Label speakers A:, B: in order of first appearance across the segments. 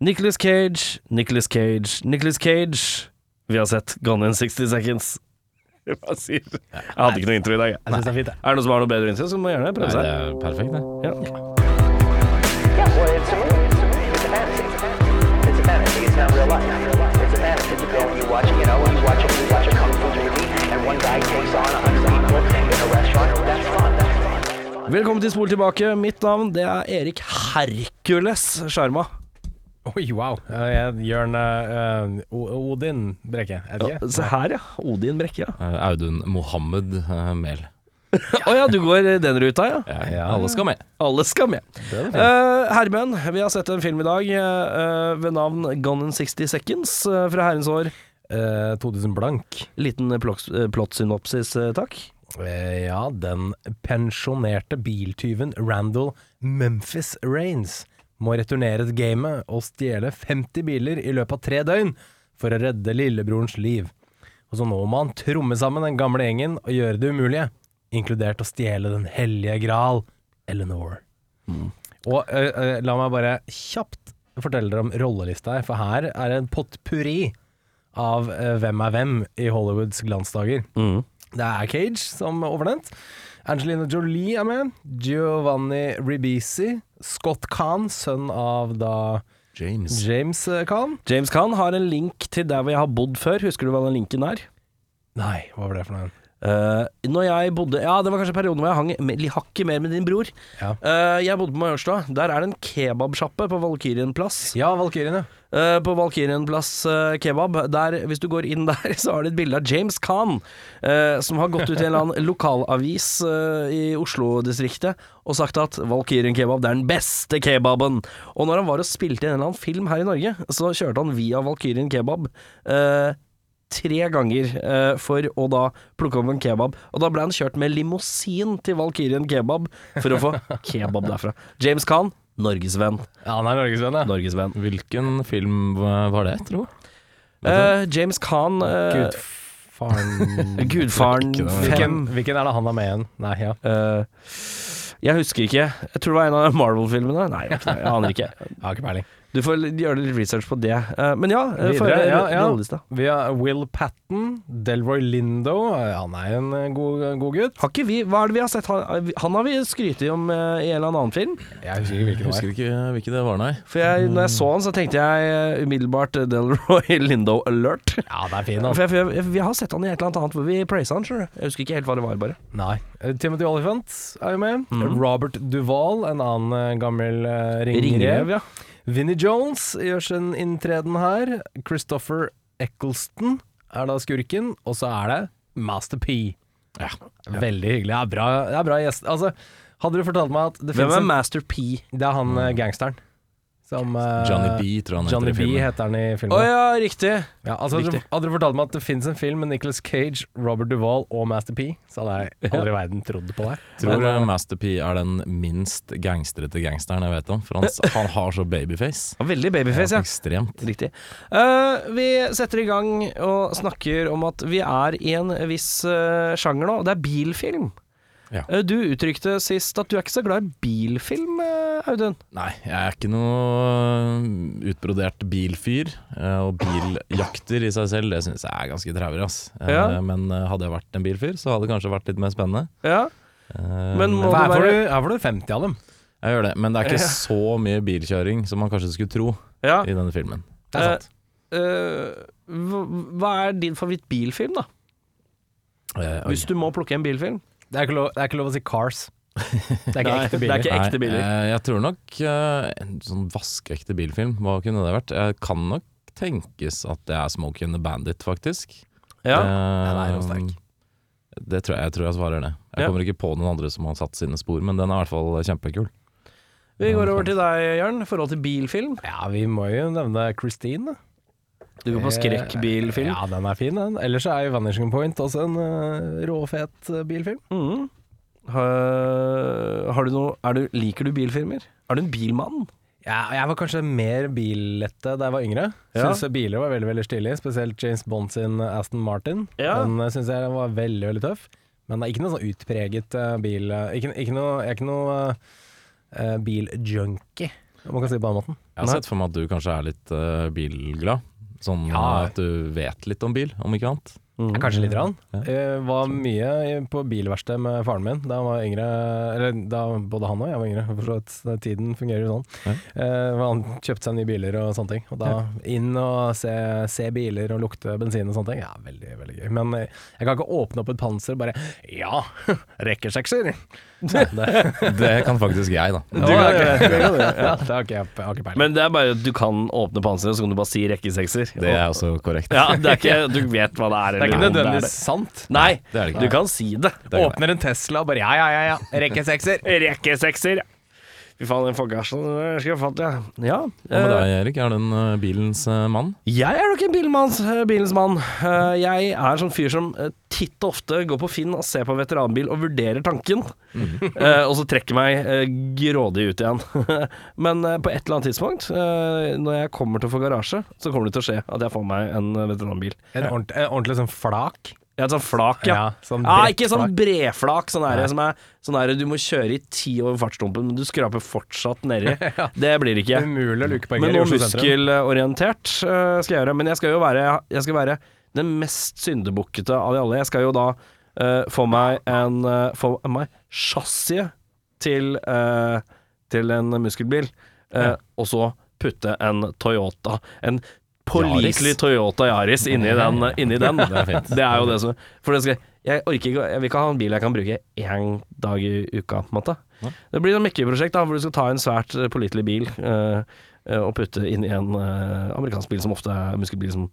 A: Nicholas Cage, Nicholas Cage, Nicholas Cage. Vi har sett Gone in 60 Seconds. Jeg hadde ikke noe intro i dag. jeg.
B: Jeg det er fint.
A: Er det noen som har noe bedre intro, så må gjerne prøve
C: Nei, det er perfekt, det.
A: Ja. Velkommen til Spol tilbake. Mitt navn det er Erik Hercules Sjarma.
B: Oi, wow. Eh, Jørn uh, Odin Brekke, er det
A: Ja,
B: ikke?
A: se her, ja. Odin Brekke, ja.
C: Eh, Audun Mohammed uh, Mehl.
A: Å ja, du går den ruta, ja.
C: Ja,
B: Ja.
C: Alle skal med.
A: Alle skal med. Uh, herremenn, vi har sett en film i dag uh, ved navn Gone in 60 Seconds uh, fra herrens år.
B: Eh, 2000 blank.
A: Liten plott- eh, plottsynopsis, uh, takk.
B: Eh, ja, den pensjonerte biltyven Randall Memphis Rains må returnere til gamet og stjele 50 biler i løpet av tre døgn for å redde lillebrorens liv. Og så nå må han tromme sammen den gamle gjengen og gjøre det umulige, inkludert å stjele den hellige gral, Eleanor. Og ø, ø, la meg bare kjapt fortelle dere om rollelista her, for her er det en potpurri av ø, hvem er hvem i Hollywoods glansdager. Det er Cage, som overnevnt. Angelina Jolie er med. Giovanni Ribisi. Scott Khan, sønn av da
C: James.
B: James eh, Khan.
A: James Khan har en link til der hvor jeg har bodd før. Husker du hva den linken er?
B: Nei, hva var det for noe?
A: Uh, når jeg bodde Ja, det var kanskje perioden hvor jeg hang hakket mer med din bror.
B: Ja.
A: Uh, jeg bodde på Majorstua. Der er det en kebabsjappe på Valkyrien plass.
B: Ja, Valkyrien, ja.
A: Uh, på Valkyrien plass kebab. Der, hvis du går inn der, så har de et bilde av James Khan, som har gått ut i en eller annen lokalavis i Oslo-distriktet og sagt at Valkyrien kebab det er den beste kebaben. Og når han var og spilte i en eller annen film her i Norge, så kjørte han via Valkyrien kebab. eh, Tre ganger eh, for å da plukke opp en kebab. Og da ble han kjørt med limousin til Valkyrien kebab for å få kebab derfra. James Khan, norgesvenn.
B: Ja, han er norgesvenn, ja.
A: Norgesvenn.
C: Hvilken film var det, tro?
A: Eh, James Khan eh,
B: Gudfaren
A: Gudfaren 5.
B: Hvilken, er det han er med igjen? Nei, ja.
A: Eh, jeg husker ikke. Jeg tror det var en av Marvel-filmene. Nei, jeg aner ikke.
B: Jeg har ikke peiling.
A: Du får gjøre litt research på det. Eh, men ja, uh,
B: Videre, ja, ja. Vi har Will Patten, Delroy Lindo. Eh, Han er en eh, god, god gutt.
A: Har ikke vi Hva er det vi har sett? Han, han har vi skrytt om eh, i en eller annen film.
B: Jeg husker ikke hvilken det var.
C: husker ikke hvilken det var, nei.
A: For jeg, når jeg så han, så tenkte jeg eh, umiddelbart eh, Delroy Lindo alert.
B: Ja, det er fin,
A: For jeg, for jeg, vi har sett han i et eller annet hvor vi praisa han, skjønner du. Jeg husker ikke helt hva det var, bare.
B: Nei. Eh, Timothy Oliphant er jo med.
A: Mm.
B: Robert Duvall, en annen eh, gammel uh, ringrev.
A: Ringrev, ja.
B: Vinnie Jones gjør sin inntreden her. Christopher Eccleston er da skurken. Og så er det Master P.
C: Ja.
B: Veldig hyggelig. Ja, bra, ja, bra gjest. Altså, hadde du fortalt meg at det
A: Hvem er
B: en
A: Master P?
B: Det er han mm. gangsteren. Som uh,
C: Johnny B, tror han
B: Johnny
C: heter
B: B
C: filmen.
B: heter han i
A: Å
B: filmen.
A: ja, riktig.
B: Ja, altså, hadde,
A: Riktig.
B: du, hadde du fortalt meg at det finnes en film med Nicholas Cage, Robert Duvall og Master P, så hadde jeg aldri i verden trodd på det.
C: Tror
B: Men,
C: eh,
B: eh,
C: Master P er den minst gangstrete gangsteren jeg vet om. For han, han har så babyface.
A: Ja, Veldig babyface, ja.
C: Ekstremt.
A: Riktig. Uh, vi setter i gang og snakker om at vi er i en viss uh, sjanger nå. Det er bilfilm.
C: Ja.
A: Eh, du uttrykte sist at du er ikke så glad i bilfilm, eh, Audun.
C: Nei, jeg er ikke noe utbrodert bilfyr. eh, Og biljakter i seg selv, det syns jeg er ganske traurig, ass.
A: Ja.
C: Men hadde jeg vært en bilfyr, så hadde det kanskje vært litt mer spennende.
A: Ja. Men må-
B: her, får du, her får du 50 av dem.
C: Jeg gjør det, men det er ikke så mye bilkjøring som man kanskje skulle tro
A: ja.
C: i denne filmen.
B: Det er sant.
A: Uh, hva- er din favorittbilfilm, da?
C: Uh.
A: Hvis du må plukke en bilfilm?
B: Det er ikke lov, det er ikke lov å si Cars. Det er ikke
A: Nei,
B: ekte
A: det
B: biler.
A: er ikke ekte
C: Nei,
A: biler.
C: eh, jeg tror nok eh, en sånn vaskeekte bilfilm, hva kunne det vært? Jeg kan nok tenkes at det er Smokey and the Bandit, faktisk.
A: Ja.
C: Eh,
B: Den er jo sterk.
C: Det tror jeg, jeg tror jeg svarer det. Jeg
A: Ja.
C: kommer ikke på noen andre som har satt sine spor, men den er i hvert fall kjempekul.
A: Vi går over til deg, Jørn. Forhold til bilfilm.
B: Ja, vi må jo nevne Christine. da.
A: Du går på skrekkbilfilm.
B: Ja, den er fin, den. Ellers er jo Vanishing Point også en uh, råfet eh, bilfilm.
A: Mm. Har, har du noe er du, Liker du bilfilmer? Er du en bilmann?
B: Ja, jeg var kanskje mer billette da jeg var yngre.
A: Ja.
B: Syns biler var veldig veldig stilige, spesielt James Bond sin Aston Martin.
A: Ja.
B: Den syns jeg var veldig veldig tøff. Men det er ikke noe sånn utpreget eh, bil... eh, ikke, ikke noe, jeg er ikke noe uh, biljunkie. om man kan si det på den måten.
C: Jeg har sett for meg at du kanskje er litt uh, bilglad. Sånn
B: Ja.
C: at du vet litt om bil, om ikke annet.
B: Ja, Kanskje litt. grann.
C: Ja.
B: Jeg var mye på bilverksted med faren min da han var yngre. Eller da både han og jeg var yngre, for så vidt. Tiden fungerer jo sånn.
C: Ja.
B: Eh, han kjøpte seg nye biler og sånne ting. Og da inn og se, se biler og lukte bensin og sånne ting. Ja, veldig, veldig gøy. Men eh, jeg kan ikke åpne opp et panser og bare Ja, rekkesekser! Ja, det,
C: Det kan faktisk jeg, da.
B: Du, kan okay. Ja, det har ikke jeg peiling.
A: Men det er bare at du kan åpne panseret, så kan du bare si rekkesekser.
C: Det er også korrekt.
A: Ja, det er ikke Du vet hva det er.
B: det er ikke nødvendigvis sant.
A: Nei,
C: Det er det ikke.
A: du kan si det.
C: Det er
B: Åpner en Tesla og bare ja, ja, ja, ja. rekkesekser.
A: Rekkesekser. Fy faen, den forgassen skal jeg fatte, ja. Ja.
C: Hva med
A: eh,
C: deg, Erik? Er du en eh, bilens eh, mann?
A: Jeg er nok en bilmanns, bilens mann. Eh, Jeg er sånn fyr som titt og ofte går på Finn og ser på veteranbil og vurderer tanken, Eh, og så trekker meg grådig ut igjen. Men på et eller annet tidspunkt, eh, når jeg kommer til å få garasje, så kommer det til å skje at jeg får meg en veteranbil.
B: En ordentlig, en ordentlig sånn flak.
A: Ja, et sånt flak, ja.
B: sånn
A: Ja, ikke sånn breflak, sånn der, som er sånn der du må kjøre i ti over fartsdumpen, men du skraper fortsatt nedi. Det blir det ikke.
B: Umulig å luke på
A: Men noe muskelorientert uh, skal jeg gjøre. Men jeg skal jo være, jeg skal være den mest syndebukkete av de alle. Jeg skal jo da uh, få meg en uh, Få meg chassiset til, uh, til en muskelbil, og så putte en Toyota En pålitelig Toyota Yaris inni den. Inni den.
C: Det er.
A: Det er jo det som For det skal, jeg orker ikke Jeg vil ikke ha en bil jeg kan bruke én dag i uka, på en måte. Det blir et mekkeprosjekt da, hvor du skal ta en svært eh, pålitelig bil eh, eh, og putte inn i en uh, amerikansk bil som ofte er muskelbil som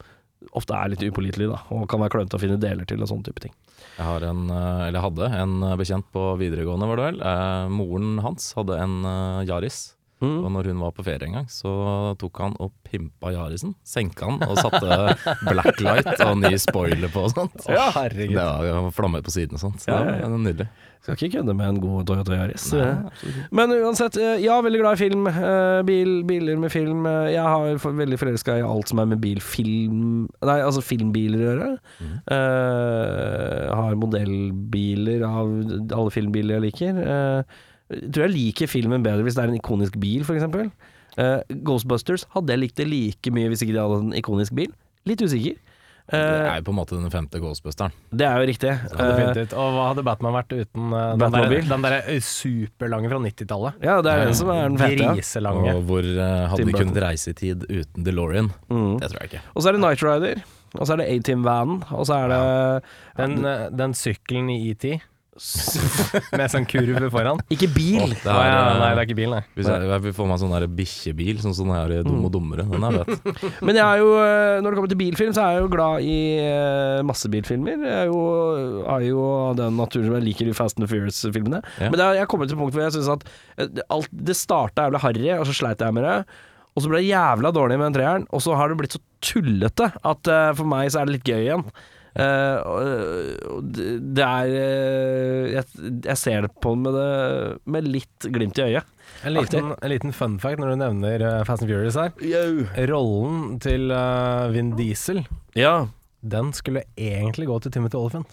A: ofte er litt upålitelig, da, og kan være klønete å finne deler til og sånne type ting.
C: Jeg har en, eh, eller hadde en eh, bekjent på videregående, var det vel. Eh, moren hans hadde en eh, Yaris. Og når hun var på ferie en gang, så tok han og pimpa Yarisen. Senka han og satte blacklight og ny spoiler på og sånt.
B: Ja, herregud.
C: Det var jo flammer på siden og sånt. Så
A: Ja,
C: det
A: ja,
C: var nydelig.
A: Skal ikke kødde med en god Toyota Yaris.
C: Nei.
A: Men uansett, eh, ja, veldig glad i film. eh, Bil, biler med film. Eh, Jeg har veldig forelska i alt som er med bilfilm Nei, altså filmbiler å gjøre.
C: Mm.
A: Uh, har modellbiler av alle filmbiler jeg liker. Jeg tror jeg liker filmen bedre hvis det er en ikonisk bil, f.eks. Uh, Ghostbusters hadde jeg likt det like mye hvis ikke de hadde en ikonisk bil. Litt usikker.
C: Det
A: Eh,
C: er jo på en måte den femte Ghostbusteren.
A: det er jo riktig.
B: Ja,
A: Eh.
B: Og hva hadde Batman vært uten uh, den, der, den der eh, superlange fra 90-tallet?
A: ja, det er den som er den fete. ja.
B: Griselange.
C: Og hvor eh, hadde
A: Tim
C: vi kunnet reise i tid uten DeLorean?
A: Mm.
C: Det tror jeg ikke.
A: Og så er det Night Rider. Og så er det A-Team-vanen. Og så er det
B: Den, eh, den sykkelen i ET med sånn kurv foran.
A: Ikke bil!
C: Åh, det er,
B: ja,
C: eh,
B: nei, det er ikke bil, nei.
C: Hvis jeg, jeg vil få meg sånn bikkjebil, sånn som sånn i Dum og dummere. Den er fett.
A: Men jeg er jo, eh, når det kommer til bilfilm, så er jeg jo glad i masse bilfilmer. Jeg er jo, er jo den naturen som jeg liker de Fast and Furious-filmene.
C: Ja.
A: Men det er, jeg kommer til et punkt hvor jeg syns at det- alt, det starta jævlig harry, og så sleit jeg med det. Og så ble det jævla dårlig med den treeren, og så har det blitt så tullete at for meg så er det litt gøy igjen. Eh, det er eh, jeg, jeg ser det på med, det, med litt glimt i øyet.
B: En liten, en liten fun fact når du nevner eh, Fast and Furious her. Rollen til Vin Diesel,
A: Ja.
B: den skulle egentlig gå til Timothy Oliphant.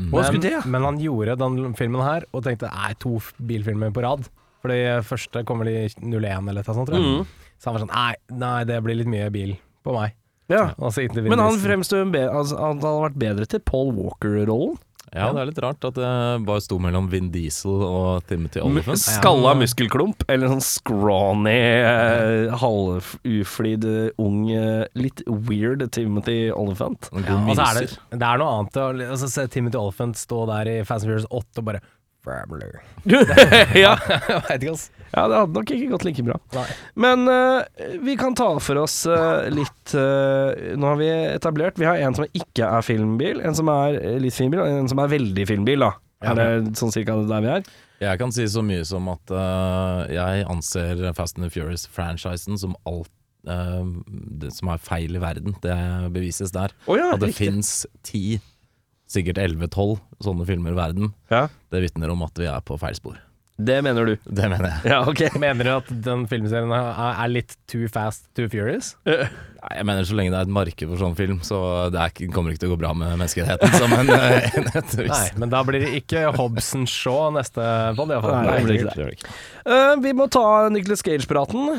C: Mm.
A: Hva
B: men han gjorde den filmen her og tenkte nei, to bilfilmer på rad. Fordi første kommer de 01 eller noe sånt, tror jeg.
A: Mm.
B: Så han var sånn nei, nei, det blir litt mye bil på meg.
A: Ja.
B: Og så gikk det Vin
A: Men han fremstår jo altså, Han hadde vært bedre til Paul Walker-rollen.
C: Ja, det er litt rart at det bare sto mellom Vin Diesel og Timothy Olyphant.
A: Skalla muskelklump, eller sånn scrawny, eh, halvuflid, eh, ung, eh, litt weird Timothy Oliphant.
B: Ja, altså er det, det er noe annet å altså, se Timothy Oliphant stå der i Fast and Furious 8 og bare Family.
A: ja.
B: Ikke,
A: ja, det hadde nok ikke gått like bra.
B: Nei.
A: Men uh, vi kan ta for oss uh, litt uh, Nå har vi etablert Vi har en som ikke er filmbil, en som er litt filmbil, og en som er veldig filmbil, da. Er det sånn cirka der vi er?
C: Jeg kan si så mye som at jeg anser Fast and the Furious-franchisen som alt det som er feil i verden. Det bevises der.
A: Oh, ja,
C: At det fins ti, sikkert 11-12 sånne filmer i verden.
A: Ja.
C: Det vitner om at vi er på feil spor.
A: Det mener du.
C: Det mener jeg.
A: Ja, ok.
B: Mener du at den filmserien er, litt too fast, too furious?
C: Nei, jeg mener Så lenge det er et marked for sånn film, så det er kommer ikke til å gå bra med menneskeheten som en enhet.
B: Nei, men da blir det ikke Hobson Shaw neste pod, iallfall.
A: Nei, det blir ikke
C: det gjør det ikke.
A: Eh, vi må ta Nicholas Cage-praten.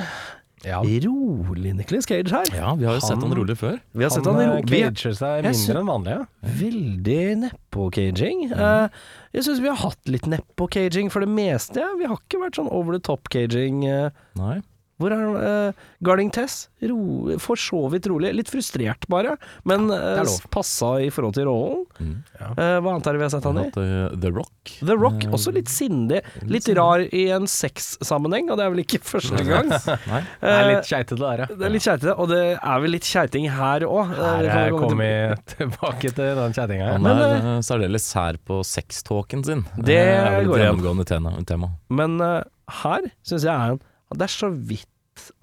B: Ja.
A: Rolig Nicholas Cage her.
C: Ja, vi har jo sett
B: Han-
C: han rolig før.
A: Vi har sett
B: Han
A: han i
B: eh,
A: er
B: cager seg mindre enn vanlig. Ja.
A: veldig nedpå-caging. Eh, jeg syns vi har hatt litt nedpå-caging for det meste. Ja. Vi har ikke vært sånn over the top-caging. Uh.
C: Nei.
A: Hvor er uh, eh, Guarding Tess? Ro, for så vidt rolig. Litt frustrert bare, men
B: ja,
A: uh,
B: er
A: passa i forhold til rollen.
C: Mm.
A: Eh, hva annet er det vi har sett
C: Han
A: i?
C: eh, The Rock.
A: The Rock,
C: Eh,
A: også litt sindig. Litt rar i en sexsammenheng, og det er vel ikke første gang.
C: Nei.
B: Det er litt keitete der, ja.
A: Det er litt keitete, og det er vel litt keiting her òg.
B: Her er vi tilbake til den kjettinga.
C: Han
A: Men,
C: er eh, særdeles sær på sextalken sin.
A: Det
C: er vel et gjennomgående tema. tema.
A: Men eh, her syns jeg er han Det er så vidt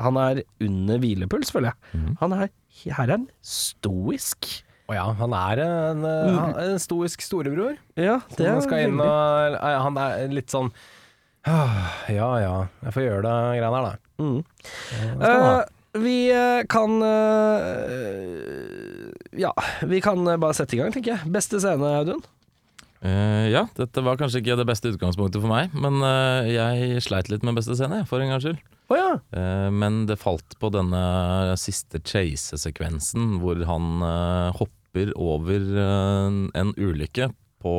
A: han er under hvilepuls, føler jeg.
C: Mm.
A: Han er Her er han stoisk.
B: Å ja, han er en, eh, er en stoisk storebror.
A: Ja, det er
B: Han inn og eh, Han er litt sånn «Ah, Ja ja, jeg får gjøre det greiene her, da.
A: Mm. Eh, vi kan uh, Ja, vi kan bare sette i gang, tenker jeg. Beste scene, Audun?
C: Uh, ja, dette var kanskje ikke det beste utgangspunktet for meg, men jeg sleit litt med beste scene, for en gangs skyld.
A: Å ja.
C: Eh, men det falt på denne siste chase-sekvensen hvor han eh, hopper over eh, en ulykke på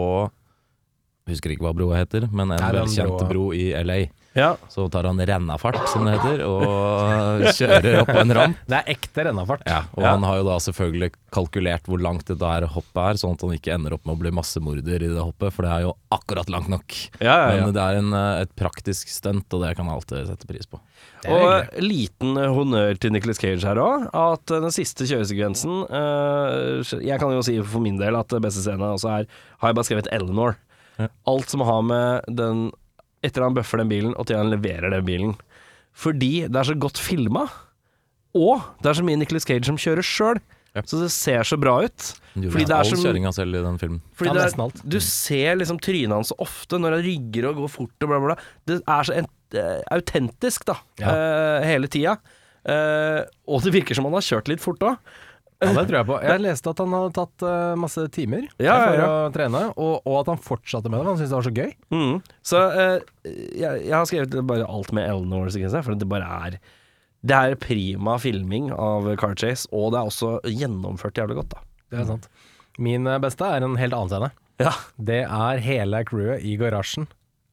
C: Husker ikke hva broa heter, men en velkjent bro i LA.
A: Ja.
C: Så tar han rennafart, som det heter, og kjører opp på en ramp.
B: Det er ekte rennafart.
C: Ja, og
A: Ja.
C: han har jo da selvfølgelig kalkulert hvor langt dette her hoppet er, sånn at han ikke ender opp med å bli massemorder i det hoppet, for det er jo akkurat langt nok.
A: Ja.
C: Men det er en, eh, et praktisk stunt, og det kan jeg alltid sette pris på.
A: Og liten honnør til Nicholas Cage her òg. At den siste kjøresekvensen eh, Jeg kan jo si for min del at beste scene også er Har jeg bare skrevet Eleanor. Alt som har med den Etter han bøffer den bilen, og til han leverer den bilen. Fordi det er så godt filma, og det er så mye Nicholas Cage som kjører sjøl.
C: Yep.
A: Så det ser så bra ut.
C: Du
A: Fordi det er
C: all kjøringa selv i den filmen.
A: Fordi
B: Ja,
A: det er,
B: alt.
A: du ser liksom trynet hans så ofte når han rygger og går fort og bla, bla, bla. Det er så eh, autentisk, da,
B: Ja.
A: Uh, hele tida. Uh, og det virker som han har kjørt litt fort òg.
B: Ja, det tror jeg på. Jeg leste at han hadde tatt uh, masse timer
A: Ja,
B: for
A: ja,
B: å trene, og, og at han fortsatte med det. for Han syntes det var så gøy.
A: Mm. Så uh, jeg, jeg har skrevet bare alt med Eleanor, for det bare er Det er prima filming av Car Chase, og det er også gjennomført jævlig godt, da.
B: Det er sant. Min eh, beste er en helt annen scene.
A: Ja.
B: Det er hele crewet i garasjen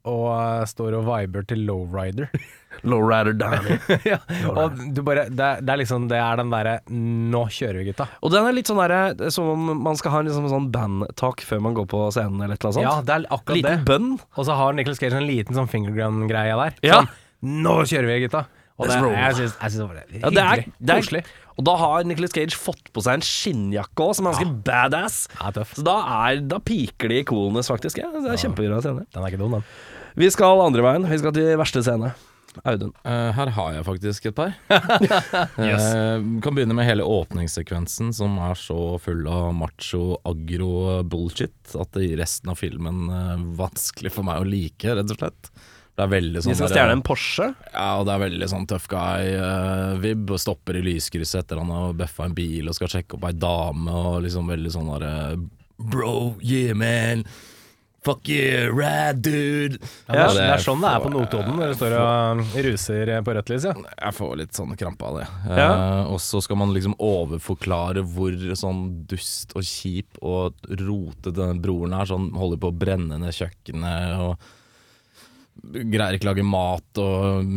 B: og uh, står og viber til Lowrider.
A: Lowrider Danny.
B: ja, og du bare, det, det er liksom Det er den derre Nå kjører vi, gutta.
A: og den er litt sånn derre Som om man skal ha en liksom sånn bandtalk før man går på scenen, eller et eller annet
B: Ja, det er akkurat
A: Liten
B: det.
A: bønn.
B: Og så har Nicholas Cage en liten sånn fingergun-greie der.
A: Ja.
B: Sånn Nå kjører vi, gutta. Og det, jeg syns jeg synes det.
A: Ja, det er, det er
B: Koselig.
A: Og da har Nicholas Cage fått på seg en skinnjakke òg, som er ganske badass.
B: Ja, tøff.
A: Så da, er, da piker de i coolness, faktisk. Ja, det er kjempebra scene.
B: Den er ikke dum, den.
A: Vi skal andre veien. Vi skal til verste scene. Audun.
C: Uh, her har jeg faktisk et par. Eh, kan begynne med hele åpningssekvensen, som er så full av macho, agro bullshit at det gir resten av filmen uh, vanskelig for meg å like, rett og slett. Det er veldig
A: Vi
C: De
A: skal stjele en Porsche.
C: Ja, og det er veldig sånn tough guy-vib, Uh, stopper i lyskrysset etter han har bøffa en bil og skal sjekke opp ei dame, og liksom veldig sånn derre Bro, yeah man. Fuck you, rad dude.
B: Ja, det, er, det er sånn det er på Notodden når du står og ruser på rødt lys, ja.
C: Jeg får litt sånn krampe av det.
A: Ja.
C: Eh, og så skal man liksom overforklare hvor sånn dust og kjip og rotete denne broren er. Sånn holder på å brenne ned kjøkkenet og greier ikke lage mat og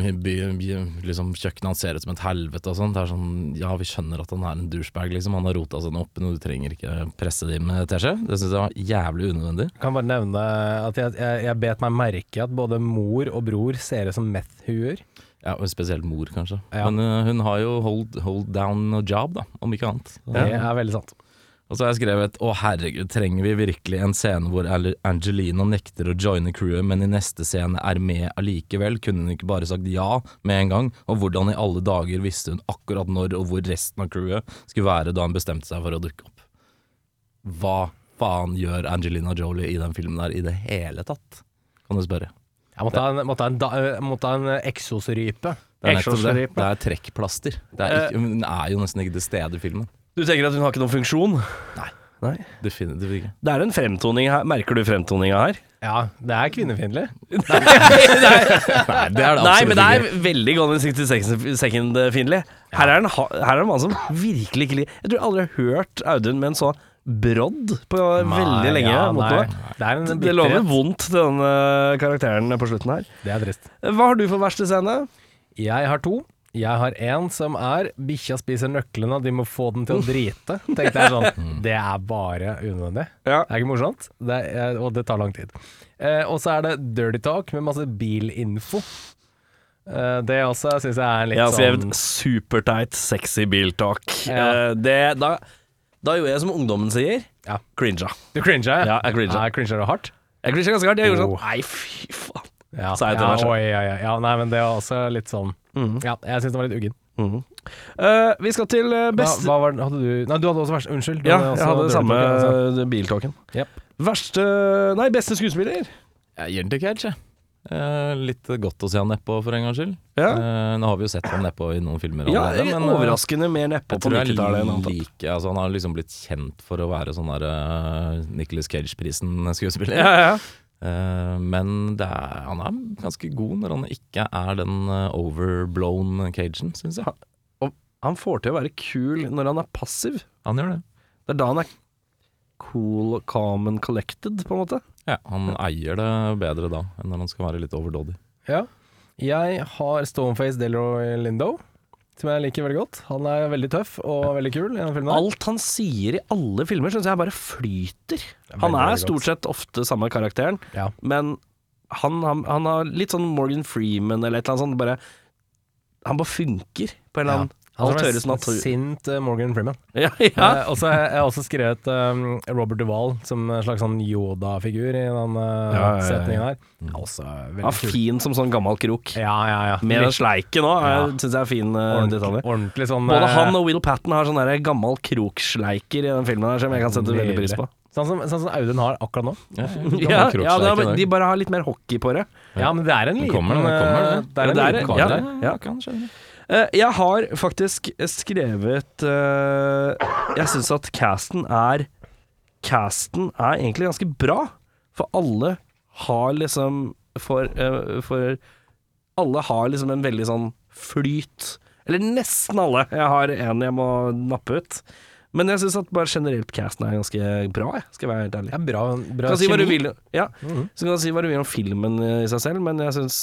C: liksom kjøkkenet hans ser ut som et helvete og sånn. Det er sånn, ja vi skjønner at han er en douchebag, liksom. Han har rota seg opp, men du trenger ikke presse det med teskje. Det syns jeg var jævlig unødvendig.
B: Kan bare nevne at jeg, jeg, jeg bet meg merke at både mor og bror ser ut som meth-huer.
C: Ja, og Spesielt mor, kanskje.
B: Ja.
C: Men uh, hun har jo hold, hold down job, da, om ikke annet.
B: Det er veldig sant.
C: Og så har jeg skrevet Å herregud, trenger vi virkelig en scene hvor Angelina nekter å joine crewet, men i neste scene er med allikevel? Kunne hun ikke bare sagt ja med en gang? Og hvordan i alle dager visste hun akkurat når og hvor resten av crewet skulle være da hun bestemte seg for å dukke opp? Hva faen gjør Angelina Jolie i den filmen der i det hele tatt? Kan du spørre.
B: Jeg måtte ha en, måtte ha en, da, måtte ha en eksosrype.
C: Det er det. Det er trekkplaster. Det er, ikke, hun er jo nesten ikke til stede i filmen.
A: Du tenker at hun har ikke noen funksjon?
C: Nei.
A: Nei.
C: Definitivt ikke.
A: Det er en fremtoning her. Merker du fremtoninga her?
B: Ja, det er kvinnefiendtlig.
C: Nei, det er det
A: Nei, men det er veldig Golden in 60 Second-fiendtlig. Her, er det her er en mann som virkelig ikke liker Jeg tror jeg aldri har hørt Audun med en så brodd på veldig lenge.
B: Ja, nei. Det er en
A: Det lover vondt til den karakteren på slutten her.
B: Det er trist.
A: Hva har du for verste scene?
B: Jeg har to. Jeg har en som er 'bikkja spiser nøklene, de må få den til å drite'. Tenkte jeg sånn, Det er bare unødvendig.
A: Ja.
B: Det er ikke morsomt, det er, og det tar lang tid. Eh, og så er det dirty talk med masse bilinfo. Eh, det også syns jeg er litt
A: Jeg har skrevet
B: sånn
A: superteit, sexy biltalk.
B: Ja.
A: Eh, det, da, da gjorde jeg som ungdommen sier.
B: Ja.
A: Cringa.
B: Du cringa?
A: Ja, jeg cringa.
B: Ja, jeg cringer hardt.
A: Jeg cringa ganske hardt. Jeg gjorde sånn Nei, fy faen.
B: Ja,
A: så er det
B: ja, oi, oi, oi. ja, nei, men det var også litt sånn
A: mm.
B: Ja, jeg syns det var litt uggen.
A: Mm. Uh, vi skal til beste
B: Hva,
A: beste
B: hva var, hadde du Nei, du hadde også verst Unnskyld.
A: Ja, jeg hadde det samme
B: altså.
A: eh, biltalken.
B: Jep.
A: Verste Nei, beste skuespiller.
C: Jeg gir den til Cage, jeg. Eh, litt godt å se han nedpå, for en gangs skyld.
A: Ja,
C: Eh, nå har vi jo sett han nedpå i noen filmer
A: ja
C: allerede, men eh,
A: overraskende mer nedpå på
C: tror jeg
A: 90-tallet
C: Like, altså, Han har liksom blitt kjent for å være sånn der uh, Nicholas Cage-prisen-skuespiller.
A: Ja, ja.
C: Eh, men er, han er ganske god når han ikke er den eh, overblown cagen, syns jeg.
A: Han får til å være kul når han er passiv.
C: Han gjør det.
A: Det er da han er cool, calm and collected, på en måte.
C: Ja, Han eier det bedre da enn når han skal være litt overdådig.
B: Ja. Jeg har Stoneface Delroy Lindo, som jeg liker veldig godt. Han er veldig tøff og veldig kul i den filmen.
A: Alt han sier i alle filmer, syns jeg bare flyter.
B: er
A: Han er stort sett ofte samme karakteren,
B: Ja.
A: men han, han, han har litt sånn Morgan Freeman eller et eller annet sånt. Bare, han bare funker på en eller annen Alt høres natur...
B: sint eh, Morgan Freeman.
A: Ja, ja.
B: Eh, og så har jeg jeg har også skrevet um, Robert Duvall som en slags sånn Yoda-figur i den uh,
A: Ja, ja, ja.
B: setningen her. Også veldig kul.
A: fin som sånn gammel krok.
B: Ja, ja, ja.
A: Med den sleiken òg,
B: Ja.
A: syns jeg er fin uh,
B: ordentlig,
A: detalj.
B: ordentlig sånn
A: Både han og Will Patten har sånn der gammel kroksleiker i den filmen her, som jeg kan sette veldig pris på.
B: Sånn som, sånn som Audun har akkurat nå.
C: Ja,
A: Ja, ja de bare har litt mer hockey på det.
B: Ja, men det er en
C: Det
B: liten
C: kommer, det kommer, det.
B: eh, Det er en
A: Ja, det er
B: liten
A: det. Ja. Ja.
C: kan skjønne.
A: Eh, jeg har faktisk skrevet eh, Jeg syns at casten er Casten er egentlig ganske bra, for alle har liksom For, eh, for alle har liksom en veldig sånn flyt. Eller nesten alle. Jeg har en jeg må nappe ut. Men jeg syns at bare generelt casten er ganske bra, jeg, skal jeg være helt ærlig.
B: Ja, bra, bra
A: kan si hva du vil, ja.
B: Mhm.
A: Så kan du si hva du vil om filmen i seg selv, men jeg syns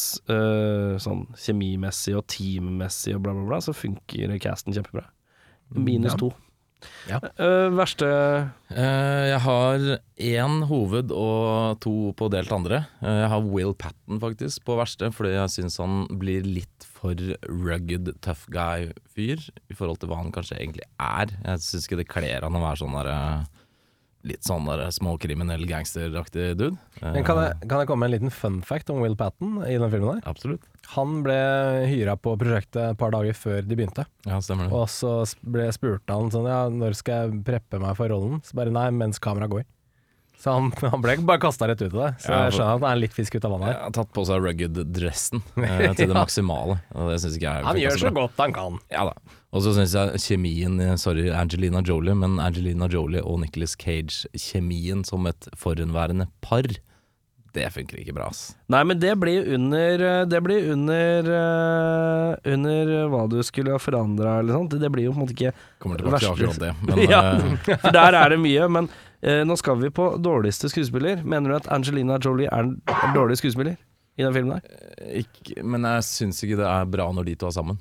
A: sånn kjemimessig og teammessig og bla, bla, bla, så funker casten kjempebra. Minus
B: Ja.
A: to.
B: Ja.
A: Uh, verste
C: uh, jeg har én hoved og to på delt andre. Uh, jeg har Will Patten faktisk på verste, fordi jeg syns han blir litt for rugged tough guy-fyr i forhold til hva han kanskje egentlig er. Jeg syns ikke det kler han å være sånn der eh, Litt sånn der småkriminell gangsteraktig dude. Eh,
B: Men kan jeg, kan jeg komme med en liten fun fact om Will Patten i den filmen der?
C: Absolutt.
B: Han ble hyra på prosjektet et par dager før de begynte.
C: Ja, stemmer det.
B: Og så ble spurte han sånn Ja, når skal jeg preppe meg for rollen? Så bare nei, mens kameraet går. Så han, han ble bare kasta rett ut av det. Så
C: Ja,
B: jeg skjønner at han er litt fisk ut av vannet her.
C: Han har tatt på seg rugged-dressen eh, til det
B: Ja.
C: maksimale. Og det syns ikke jeg
B: Han gjør så
C: bra.
B: godt han kan.
C: Ja da. Og så syns jeg kjemien Sorry, Angelina Jolie, men Angelina Jolie og Nicholas Cage-kjemien som et forhenværende par, det funker ikke bra, ass.
A: Nei, men det blir under Det blir under eh, Under hva du skulle ha forandra eller sånt. Det blir jo på en måte ikke
C: Kommer tilbake til
A: Verste-
C: akkurat det. Men
A: Ja.
C: eh,
A: For der er det mye. Men eh, nå skal vi på dårligste skuespiller. Mener du at Angelina Jolie er en dårlig skuespiller i den filmen der?
C: ikke, men jeg syns ikke det er bra når de to er sammen.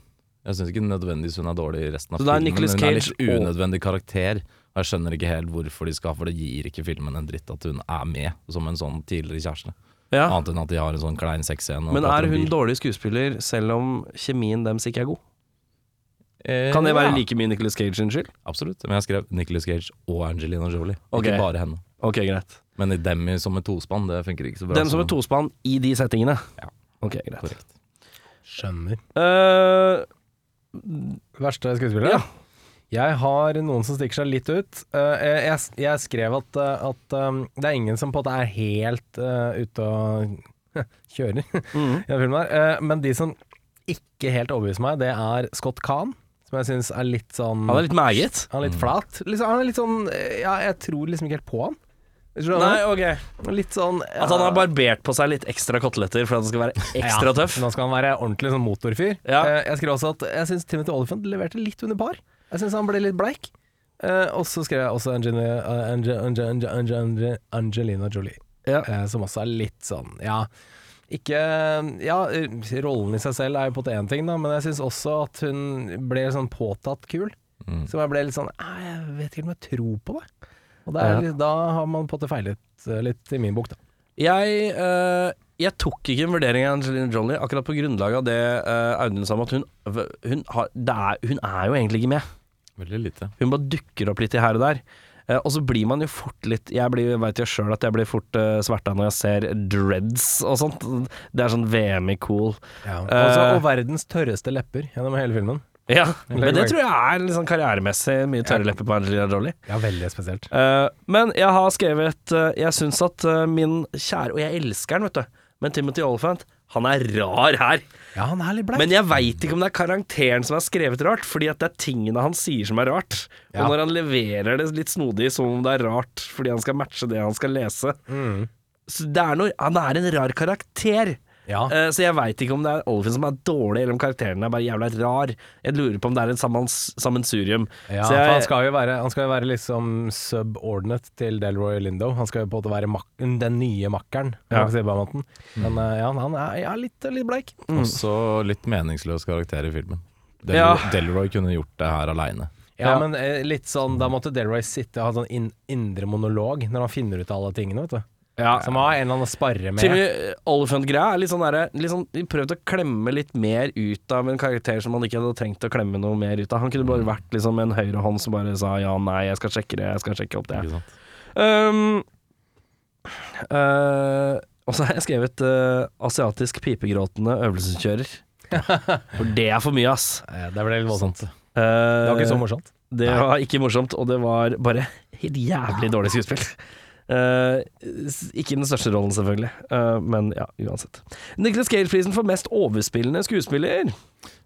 C: Jeg syns ikke nødvendigvis hun er dårlig i resten av filmen.
A: Men
C: hun er
A: en
C: litt unødvendig karakter. Og jeg skjønner ikke helt hvorfor de skal, for det gir ikke filmen en dritt at hun er med som en sånn tidligere kjæreste.
A: Ja.
C: Annet enn at de har en sånn klein sexscene.
A: Men er hun dårlig skuespiller selv om kjemien deres ikke er god?
C: Eh,
A: Kan det være
C: ja.
A: like mye Nicolas Cage sin skyld?
C: Absolutt. Men jeg skrev Nicolas Cage og Angelina Jolie,
A: Ok.
C: ikke bare henne.
A: Ok, greit.
C: Men i dem i- som et tospann, det funker ikke så bra.
A: Den som er tospann i de settingene?
C: Ja.
A: Ok, greit.
C: Korrekt.
B: Skjønner.
A: Eh,
B: Verste skuespiller?
A: Ja.
B: Jeg har noen som stikker seg litt ut. Eh, jeg, jeg, jeg skrev at, eh, at um, det er ingen som på en måte er helt uh, ute og kjører i den filmen her. Eh, men de som ikke helt overbeviser meg, det er Scott Kahn, som jeg syns er litt sånn
A: Han er litt meget.
B: Han er litt flat. Liksom, han er litt sånn eh, Ja, jeg tror liksom ikke helt på han.
A: Nei, ok
B: Litt sånn
A: At han har barbert på seg litt ekstra koteletter for at han skal være ekstra tøff.
B: Nå skal han være ordentlig sånn motorfyr.
A: Ja.
B: Eh, jeg skrev også at jeg syns Timothy Oliphant leverte litt under par. Jeg syns han ble litt bleik. Eh, og så skrev jeg også Angelina, uh, Ange, Ange, Ange, Ange, Ange, Angelina Jolie,
A: Ja.
B: som også er litt sånn Ja, ikke Ja, rollen i seg selv er jo på en én ting, da, men jeg syns også at hun ble sånn påtatt kul.
C: Mm.
B: Så jeg ble litt sånn «Ah, Jeg vet ikke om jeg tror på det. Og det er,
A: Ja.
B: da har man på en måte feilet eh, litt i min bok, da.
A: Jeg, øh, jeg tok ikke en vurdering av Angelina Jolie akkurat på grunnlag av det øh, Audun sa om at hun, hun, har, det er, hun er jo egentlig ikke med.
C: Veldig lite.
A: Hun bare dukker opp litt i her og der. Eh, og så blir man jo fort litt Jeg blir- vet jo sjøl at jeg blir fort uh, sverta når jeg ser dreads og sånt. Det er sånn VM i cool.
B: Altså,
A: Eh.
B: og verdens tørreste lepper gjennom hele filmen.
A: Ja, men det tror jeg er sånn karrieremessig mye tørre lepper på Angelina Jolie.
B: Ja, veldig spesielt.
A: Uh, men jeg har skrevet uh, Jeg syns at uh, min kjære Og jeg elsker den, vet du. Men Timothy Oliphant, han er rar her.
B: Ja, han er litt bleik.
A: Men jeg veit ikke om det er karakteren som er skrevet rart, fordi at det er tingene han sier som er rart. Og når han leverer det litt snodig som om det er rart fordi han skal matche det han skal lese.
B: Mm.
A: Så er noe, han er en rar karakter.
B: Ja.
A: Uh, så jeg veit ikke om det er Olfin som er dårlig, eller om karakteren er bare jævla rar. Jeg lurer på om det er et sammensurium.
B: Ja,
A: så
B: for
A: jeg,
B: han skal jo være, han skal jo være liksom subordinate til Delroy Lindo. Han skal jo på en måte være mak den nye makkeren,
A: Ja.
B: si måten. Men uh, ja, han er er litt, litt bleik.
C: Også litt meningsløs karakter i filmen. Del
A: Ja.
C: Delroy kunne gjort det her aleine.
B: Ja, men eh, litt sånn Da måtte Delroy sitte og ha sånn in indre monolog når han finner ut av alle tingene, vet du.
A: Ja,
B: Som har en eller annen å sparre med.
A: Timmy Oliphant-greia er litt sånn derre sånn, De prøvde å klemme litt mer ut av en karakter som man ikke hadde trengt å klemme noe mer ut av. Han kunne bare vært liksom en høyrehånd som bare sa ja, nei, jeg skal sjekke det, jeg skal sjekke opp det.
C: Ikke sant?
A: Um, uh, og så har jeg skrevet uh, asiatisk pipegråtende øvelseskjører. For det er for mye, ass.
B: Eh, Det ble litt voldsomt. Det
A: Uh,
B: var ikke så morsomt.
A: Det var ikke morsomt, og det var bare helt jævlig dårlig skuespill. Eh, ikke den største rollen, selvfølgelig, uh, men ja, uansett. Nicholas Gale-prisen for mest overspillende skuespiller.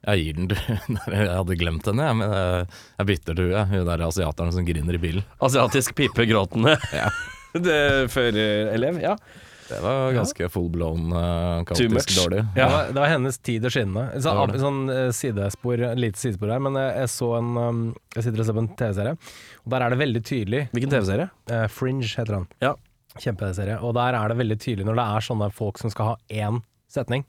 C: Jeg gir den til Jeg hadde glemt henne, jeg, men jeg, jeg bytter til hun, hun der asiateren som griner i bilen.
A: Asiatisk pipegråtende
C: Ja.
A: Det førerelev, ja.
C: Det var ganske full blown, uh, kaotisk dårlig.
B: Det, var, det var hennes tid å skinne. Så,
C: Det det.
B: sånn eh, sidespor, lite sidespor her, men jeg, jeg så en um, Jeg sitter og ser på en TV-serie, og der er det veldig tydelig
A: Hvilken TV-serie?
B: Uh, Fringe heter den.
A: Ja.
B: Kjempeserie. Og der er det veldig tydelig når det er sånne folk som skal ha én setning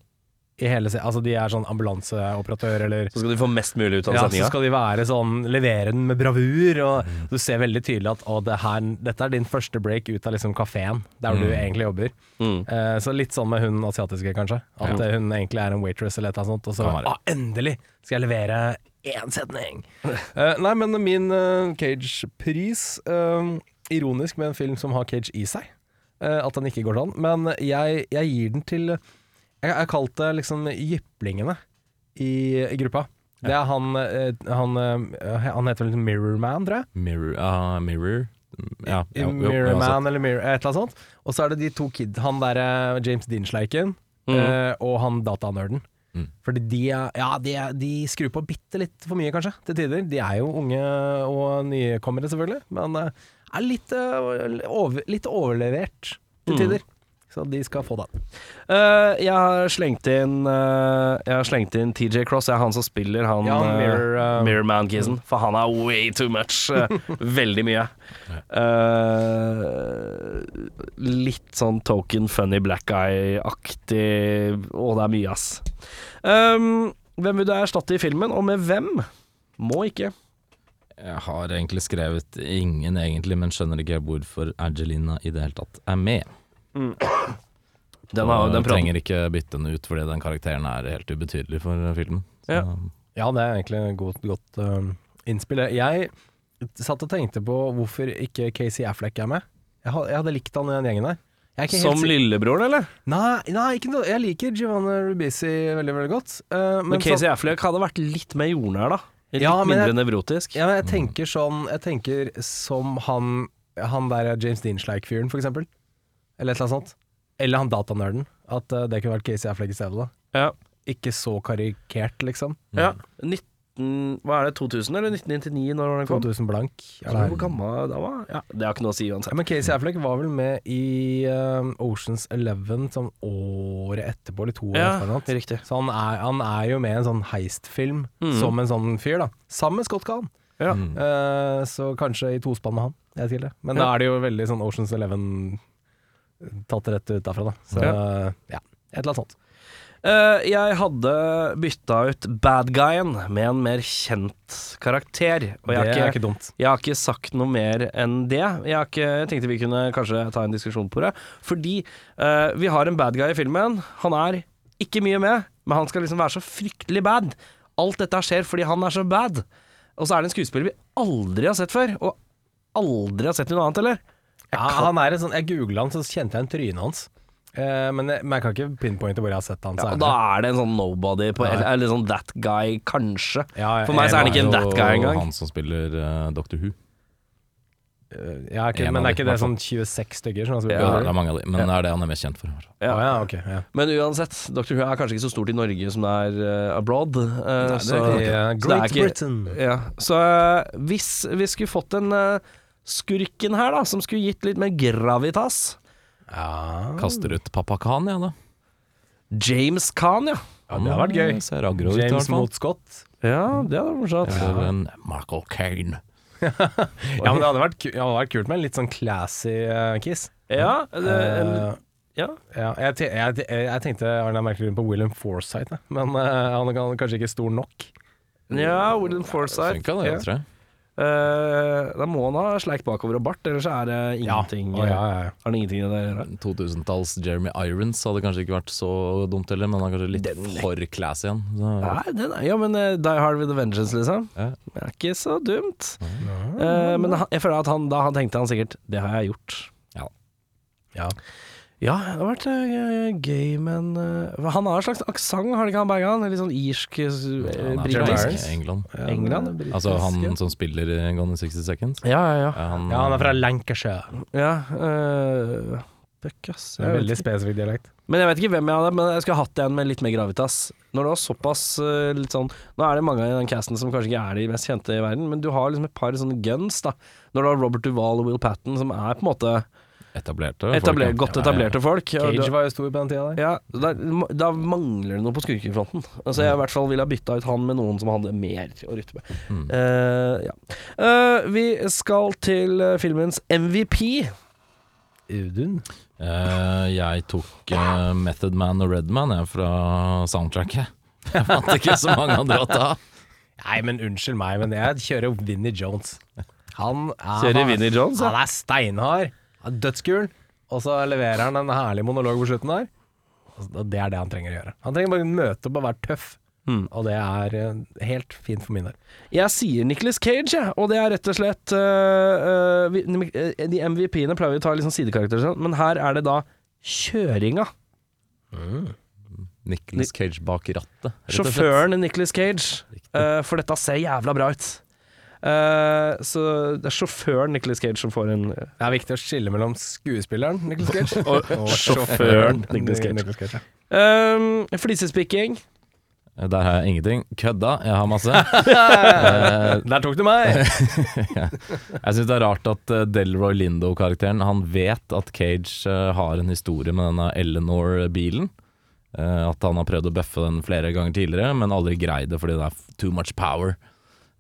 B: i hele se Altså de er sånn ambulanseoperatør eller
A: Så skal de få mest mulig ut av
B: ja, så skal de være sånn Levere den med bravur, og du ser veldig tydelig at å, det her, dette er din første break ut av liksom kafeen, der hvor du egentlig jobber.
A: Mm.
B: Eh, så litt sånn med hun asiatiske, kanskje. At
C: Ja.
B: eh, hun egentlig er en waitress eller et eller annet sånt, og så ah, endelig skal jeg levere én setning! uh, nei, men min uh, Cage-pris eh, Ironisk med en film som har Cage i seg, eh, at den ikke går sånn, men jeg, jeg gir den til Jeg har kalt det liksom jyplingene i, i gruppa. Det er han eh, Han, eh, han heter vel Mirror Man, tror jeg.
C: Mirror, uh, mirror. Ja, ja,
B: Mirror
C: uansett.
B: Man eller Mirror, et eller annet sånt. Og så er det de to kid, han derre James Dean-sleiken
A: Mm.
B: eh, og han datanerden.
C: Mm.
B: Fordi de, ja, de, de skrur på bitte litt for mye, kanskje, til tider. De er jo unge og nykommere, selvfølgelig, men eh, er litt, eh, over, litt overlevert til
A: Mm.
B: Så de skal få den.
A: Uh, jeg har slengt inn uh, Jeg har slengt inn TJ Cross. Jeg er han som spiller han
B: Ja,
A: eh,
B: Mirror, uh,
A: Mirror Man-kisen. For han er way too much. veldig mye. Eh, litt sånn token funny black guy-aktig. Å, det er mye, ass. Um, hvem vil du erstatte i filmen, og med hvem? Må ikke.
C: Jeg har egentlig skrevet ingen egentlig, men skjønner ikke hvorfor Angelina i det hele tatt er med.
A: Den, har, den
C: trenger ikke bytte den ut fordi den karakteren er helt ubetydelig for filmen. Så,
A: Ja.
B: Ja, det er egentlig et godt, godt uh, innspill. Jeg satt og tenkte på hvorfor ikke Casey Affleck er med. Jeg, hadde, jeg hadde likt han i den gjengen der. Jeg er ikke
A: Som lillebroren, eller?
B: Nei, nei ikke noe. jeg liker Giovanna Ribisi veldig veldig godt. Uh,
A: Men,
B: men
A: Casey
B: så,
A: Affleck hadde vært litt mer jordnær, da. Litt
B: Ja,
A: mindre
B: jeg-
A: nevrotisk.
B: ja, men jeg tenker sånn Jeg tenker som han Han der James Dean-sleik-fyren, for eksempel. Eller et eller annet sånt. Eller han datanerden. At uh, det kunne vært Casey Affleck i stedet, da.
A: Ja.
B: Ikke så karikert, liksom.
A: ja. 19, hva er det, 2000 eller 1999 når den kom?
B: 2000 blank. Er det
A: Hvor gammel da var Ja, det har ikke noe å si
B: Ja,
A: uansett.
B: men Casey Affleck var vel med i uh, Oceans Eleven sånn året etterpå, eller to år
A: Ja,
B: etterpå.
A: riktig.
B: Så han er, han er jo med i en sånn heistfilm
A: mm.
B: som en sånn fyr, da. Sammen med Scott Kahn.
A: Ja.
C: Mm.
B: Eh, så kanskje i tospann med han. Jeg det. Men da er det jo veldig sånn Oceans Eleven tatt rett ut derfra, da. Så ja, et eller annet sånt.
A: Uh, jeg hadde bytta ut bad guyen med en mer kjent karakter. Og jeg
B: det
A: ikke,
B: er ikke dumt.
A: Jeg har ikke sagt noe mer enn det. Jeg, har ikke, jeg tenkte vi kunne kanskje ta en diskusjon på det. Fordi uh, vi har en bad guy i filmen. Han er ikke mye med, men han skal liksom være så fryktelig bad. Alt dette skjer fordi han er så bad. Og så er det en skuespiller vi aldri har sett før, og aldri har sett i noe annet, eller?
B: Ja, han er en sånn, jeg googla han, så kjente jeg en trynet hans. Eh, men, jeg, men jeg kan ikke pinpointe hvor jeg har sett han.
A: Ja, og da
B: det-
A: er det en sånn nobody på
B: Nei.
A: Eller sånn that guy, kanskje.
B: ja,
A: For meg så er han ikke en that guy engang.
C: Han som spiller uh, Doctor Who.
B: Eh, ja, ikke,
C: En
B: Men
C: av
B: er
C: de,
B: ikke
C: i
B: det sånn 26 stykker som har spilt
A: Ja,
C: det er mange av de, men det er det han er mest kjent for.
A: Ja.
B: Å ja, ok. Ja.
A: Men uansett, Dr. Who er kanskje ikke så stort i Norge som det er eh, abroad. eh,
B: Nei, det
A: så,
B: er ikke-
A: så det er
B: Great
A: ikke-
B: Britain.
A: Ja, så eh, hvis vi skulle fått en eh, skurken her, da, som skulle gitt litt mer gravitas
B: Ja.
C: Kaster ut Papa Khan, ja da.
A: James Khan, ja.
B: ja, det hadde vært gøy.
C: Ser aggro ut, i hvert
B: James
C: fall.
B: mot Scott.
A: Ja, det hadde vært morsomt.
C: Eller en Michael Kane.
B: Ja, men det hadde vært, ku- det hadde vært kult med en litt sånn classy eh, kiss.
A: Ja, det, en,
B: Eh,
A: ja.
B: ja, jeg, te- jeg, jeg, jeg tenkte Arne Merkelund på William Forsythe, men eh, han er kan- kanskje ikke stor nok.
A: ja William Forsythe.
C: Funka det,
A: ja.
C: tror jeg.
A: Eh, da må han ha sleik bakover og bart, ellers er det ingenting
B: ja, ja, ja.
A: Har han ingenting det å gjøre.
C: 2000-talls Jeremy Irons hadde kanskje ikke vært så dumt heller, men han er kanskje litt for classy igjen. Så,
A: Nei, den er, ja, men uh, Die Hard with a Vengeance, liksom.
C: ja.
A: Det er ikke så dumt. Uh, men han, jeg føler at han, da han tenkte han sikkert Det har jeg gjort.
B: Ja.
A: Ja, det har vært uh, gøy, men uh, Han har en slags aksent, har det ikke han Bergan? Litt sånn irsk, uh, britisk?
C: England.
A: England?
C: Altså han som spiller i Gone in 60 Seconds.
A: Ja, ja, ja.
C: Ja, han,
B: ja, han er fra Lancashire.
A: ja uh, fuck, ass.
B: Det er veldig spesifikk dialekt.
A: Men jeg vet ikke hvem jeg hadde, men jeg skulle hatt en med litt mer gravitas. Når det var såpass litt sånn Nå er det mange i den casten som kanskje ikke er de mest kjente i verden, men du har liksom et par sånne guns, da. Når du har Robert Duvall og Will Patten, som er på en måte
C: etablerte
A: etabler,
C: folk,
A: godt etablerte folk.
B: Cage var jo stor på den tida der.
A: Ja, da, da mangler det noe på skurkefronten. Altså Jeg i hvert fall ville ha bytta ut han med noen som hadde mer å rytte med.
C: Mm.
A: Uh, ja. uh, vi skal til eh, filmens MVP.
B: Udun.
C: Uh, jeg tok Method Man og Redman jeg, fra soundtracket. Jeg fant ikke så mange andre å ta.
B: Nei, men unnskyld meg, men jeg kjører Vinnie Jones. Han er,
A: Kjører Vinnie Jones, ja.
B: Han er steinhard. Dødskul. Og så leverer han en herlig monolog på slutten der. Og Det er det han trenger å gjøre. Han trenger bare møte opp og være tøff.
A: Mm.
B: Og det er eh, helt fint for min del.
A: Jeg sier Nicholas Cage, jeg, og det er rett og slett uh, vi- De MVP-ene pleier vi å ta litt sånn sidekarakterer, sånn, men her er det da kjøringa.
C: Nicholas Cage bak rattet.
A: Sjåføren Nicholas Cage. Uh, for dette ser jævla bra ut. Eh, så det er sjåføren Nicholas Cage som får en
B: Det er viktig å skille mellom skuespilleren Nicholas Cage
A: Og sjåføren Nicholas Cage.
B: Nicolas Cage. ja.
A: um, Flisespikking.
C: Der har jeg ingenting. Kødda, jeg har masse. Eh,
B: Der tok du meg!
C: Jeg syns det er rart at eh, Delroy Lindo-karakteren Han vet at Cage eh, har en historie med denne Eleanor-bilen. Eh, at han har prøvd å bøffe den flere ganger tidligere, men aldri greid det fordi det er too much power.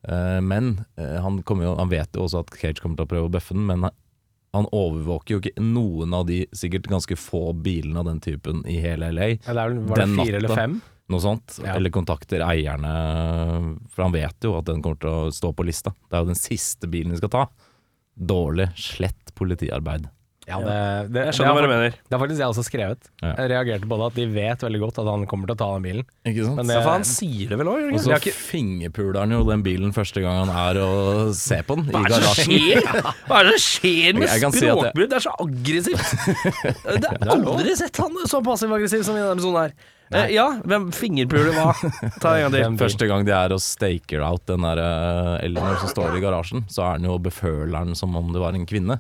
C: Eh, men eh, han, jo, han vet jo også at Cage kommer til å prøve å bøffe den, men han, overvåker jo ikke noen av de sikkert ganske få bilene av den typen i hele LA.
B: Ja, var det
C: Den
B: fire eller fem?
C: Noe sånt.
B: Ja.
C: Eller kontakter eierne, for han vet jo at den kommer til å stå på lista. Det er jo den siste bilen de skal ta. Dårlig, slett politiarbeid.
B: Ja, det, det,
A: Jeg skjønner hva du mener.
B: det har faktisk jeg også skrevet.
C: Ja.
B: Jeg reagerte på det at de vet veldig godt at han kommer til å ta den bilen.
C: Ikke sant?
B: Men
A: Ja,
B: det,
A: for han sier det vel òg,
C: Og så
A: ikke?
C: fingerpuler han jo den bilen første gang han er og ser på den i
A: Hva er det som
C: garasjen.
A: skjer? Hva er det som skjer med språkbrudd? Det er så aggressivt. Det har aldri sett han så passiv-aggressiv som i denne episoden her. Eh, ja, hvem fingerpuler hva? Ta en gang til.
C: Første gang de er og staker out den der Elinor som står i garasjen, så er han jo og beføler den som om det var en kvinne.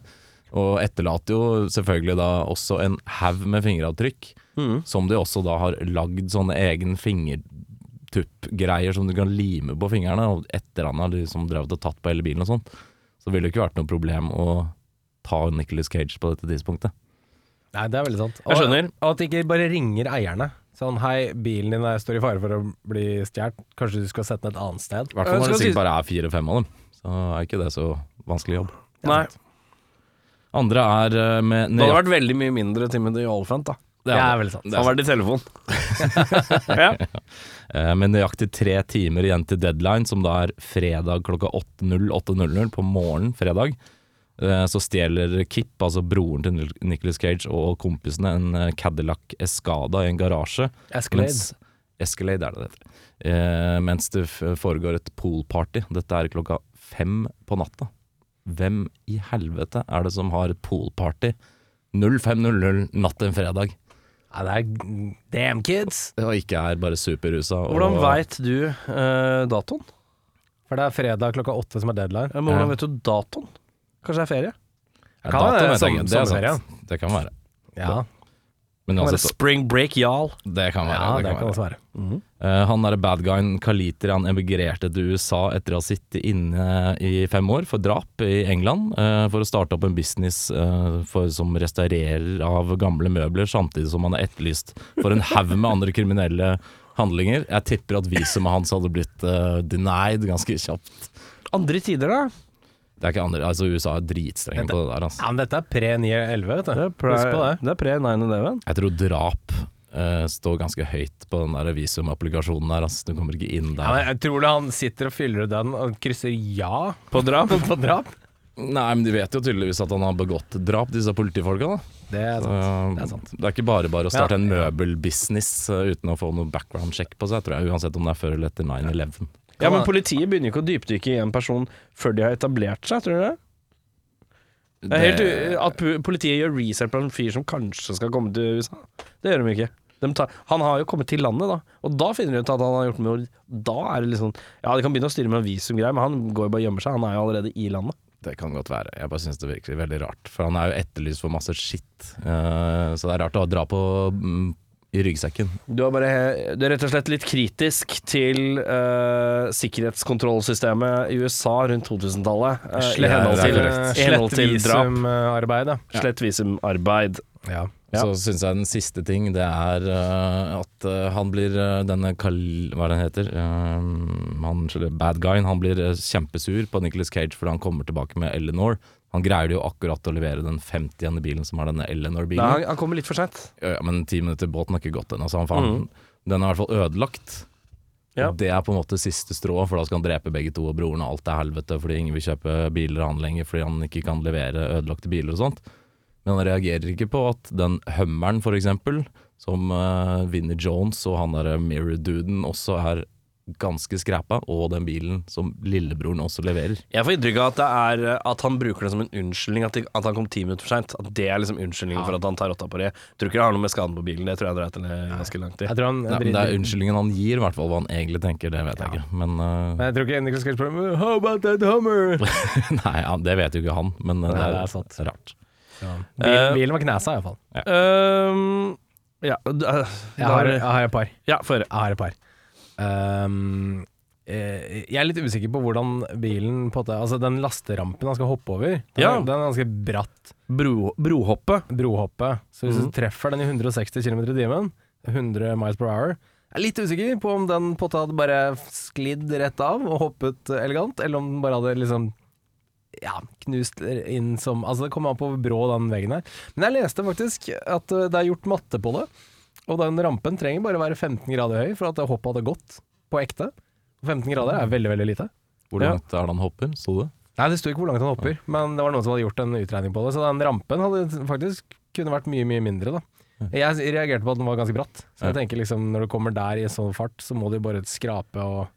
C: Og etterlater jo selvfølgelig da også en haug med fingeravtrykk,
A: Mm.
C: som de også da har lagd sånne egen fingertuppgreier som du kan lime på fingrene. Og etter han har liksom drevet og tatt på hele bilen og sånn, så ville det ikke vært noe problem å ta Nicholas Cage på dette tidspunktet.
B: Nei, det er veldig sant.
A: Jeg skjønner.
B: Og, og at de ikke bare ringer eierne. Sånn hei, bilen din står i fare for å bli stjålet, kanskje du skal sette den et annet sted?
C: I hvert fall når det sikkert bare er fire-fem av dem. Så er ikke det så vanskelig jobb.
A: Nei,
C: Andre er eh, med
A: det hadde vært veldig mye mindre Timothy Olfant, da.
B: Det er veldig sant.
C: Det
A: Han har vært i telefon. ja.
C: Eh, Med nøyaktig tre timer igjen til deadline, som da er fredag klokka 8.00 på morgenen fredag, eh, så stjeler Kip, altså broren til Nicholas Nicolas Cage og kompisene, en Cadillac Escada i en garasje.
B: Escalade.
C: Mens, Escalade er det det heter. Eh, mens det foregår et poolparty. Dette er klokka fem på natta. Hvem i helvete er det som har poolparty 05.00 natt til en fredag?
B: Ja, det er damn kids!
C: Og ikke er bare superrusa. og-
A: Hvordan veit du eh, datoen?
B: For det er fredag klokka åtte som er deadline.
A: Ja, Men hvordan
C: Ja.
A: vet du datoen? Kanskje det er ferie?
C: Ja,
B: Kan
C: dato
B: være
C: er,
B: som-
C: det er sant. Det kan være.
B: Ja,
A: Være spring break, jarl.
C: det kan være.
B: ja
C: det
B: det
C: kan
B: kan
C: være.
B: Mm -hmm.
C: uh, han derre bad Kaliter han emigrerte til USA etter å ha sittet inne i fem år for drap i England, uh, for å starte opp en business uh, for, som restaurerer av gamle møbler, samtidig som han er etterlyst for en haug med andre kriminelle handlinger. Jeg tipper at visumet hans hadde blitt eh, denied ganske kjapt.
A: Andre tider, da?
C: Det er ikke andre, altså USA er dritstrenge på det der, altså.
B: Ja, men dette er pre-911, vet du.
A: Det er pre,
B: Husk på det.
A: det er pre 9-11.
C: Jeg tror drap uh, står ganske høyt på den der visumapplikasjonen der, altså. Du kommer ikke inn der.
B: Ja, jeg tror du han sitter og fyller ut den og krysser ja
A: På drap?
B: på drap?
C: Nei, men de vet jo tydeligvis at han har begått drap, disse politifolka. da.
B: Det er
C: Så,
B: sant. Det er sant.
C: det er ikke bare bare å starte
B: Ja.
C: en møbelbusiness uh, uten å få noe background check på seg, tror jeg, uansett om det er før eller etter 9-11.
A: Ja, men politiet begynner jo ikke å dypdykke i en person før de har etablert seg, tror du det? Det er helt u At politiet gjør research på en fyr som kanskje skal komme til USA, det gjør de ikke. De tar, han har jo kommet til landet, da, og da finner de ut at han har gjort mord. Da er det liksom Ja, de kan begynne å styre med visumgreier, men han går jo bare og gjemmer seg. Han er jo allerede i landet.
C: Det kan godt være. Jeg bare syns det virker veldig rart. For han er jo etterlyst for masse skitt. Uh, så det er rart å dra på mm, i ryggsekken.
A: Du er bare Du er rett og slett litt kritisk til uh, sikkerhetskontrollsystemet i USA rundt 2000-tallet. Uh, i
B: Slett,
A: henhold til,
C: korrekt.
A: henhold til drap.
B: visum-arbeid.
A: Slett visumarbeid.
B: Ja.
A: Ja.
C: Så syns jeg den siste ting, det er uh, at uh, han blir uh, denne Kal... Hva er det han heter? Uh, han, bad guyen. Han blir uh, kjempesur på Nicholas Cage fordi han kommer tilbake med Eleanor. Han greier jo akkurat å levere den 50. bilen som er denne Eleanor-bilen.
A: han, han kommer litt for seint.
C: Ja, men ti minutter båten har ikke gått ennå, så han faen. Den er i hvert fall ødelagt.
A: Ja.
C: Det er på en måte siste strå, for da skal han drepe begge to og broren, og alt er helvete fordi ingen vil kjøpe biler av han lenger fordi han ikke kan levere ødelagte biler og sånt. Men han reagerer ikke på at den Hummeren, for eksempel, som uh, Vinnie Jones og han derre Mirror-duden også er ganske skræpa, og den bilen som lillebroren også leverer.
A: Jeg får inntrykk av at det er eh, at han bruker det som en unnskyldning, at, de, at han kom ti minutter for seint. At det er liksom unnskyldningen for at han tar rotta på det. Tror ikke det har noe med skaden på bilen, det tror jeg drar til ganske langt i.
B: Jeg tror han
C: Nei, men det er unnskyldningen han gir, i hvert fall. Hva han egentlig tenker, det vet jeg ikke. Men uh,
B: Men jeg tror ikke Nicholas Cage spør How about that Hummer?
C: Nei, ja, det vet jo ikke han, men uh,
B: Nei,
C: det,
B: det
C: er,
B: er
C: rart.
B: Ja.
A: Eh,
B: Bilen, bilen var knesa, iallfall.
A: Ehm, ja, d- øh,
B: Jeg har, jeg har et par.
A: ja.
B: Jeg har et par. Eh, jeg er litt usikker på hvordan bilen på det, Altså den lasterampen han skal hoppe over, den,
A: Ja.
B: er, den er ganske bratt.
A: Bro, brohoppet.
B: Brohoppet. Så hvis
A: mm.
B: du treffer den i 160 km i timen, 100 miles per hour Jeg er litt usikker på om den potta hadde bare sklidd rett av og hoppet elegant, eller om den bare hadde liksom ja, knust inn som Altså, det kommer an på hvor brå den veggen er. Men jeg leste faktisk at uh, det er gjort matte på det, og den rampen trenger bare være 15 grader høy for at hoppet hadde gått på ekte. 15 grader er veldig, veldig lite.
C: Hvor
A: Ja.
C: langt er det han hopper? Sto det?
B: Nei, det sto ikke hvor langt han hopper, men det var noen som hadde gjort en utregning på det, så den rampen hadde faktisk kunne vært mye, mye mindre, da. Jeg reagerte på at den var ganske bratt, så jeg tenker liksom når du kommer der i sånn fart, så må du bare skrape og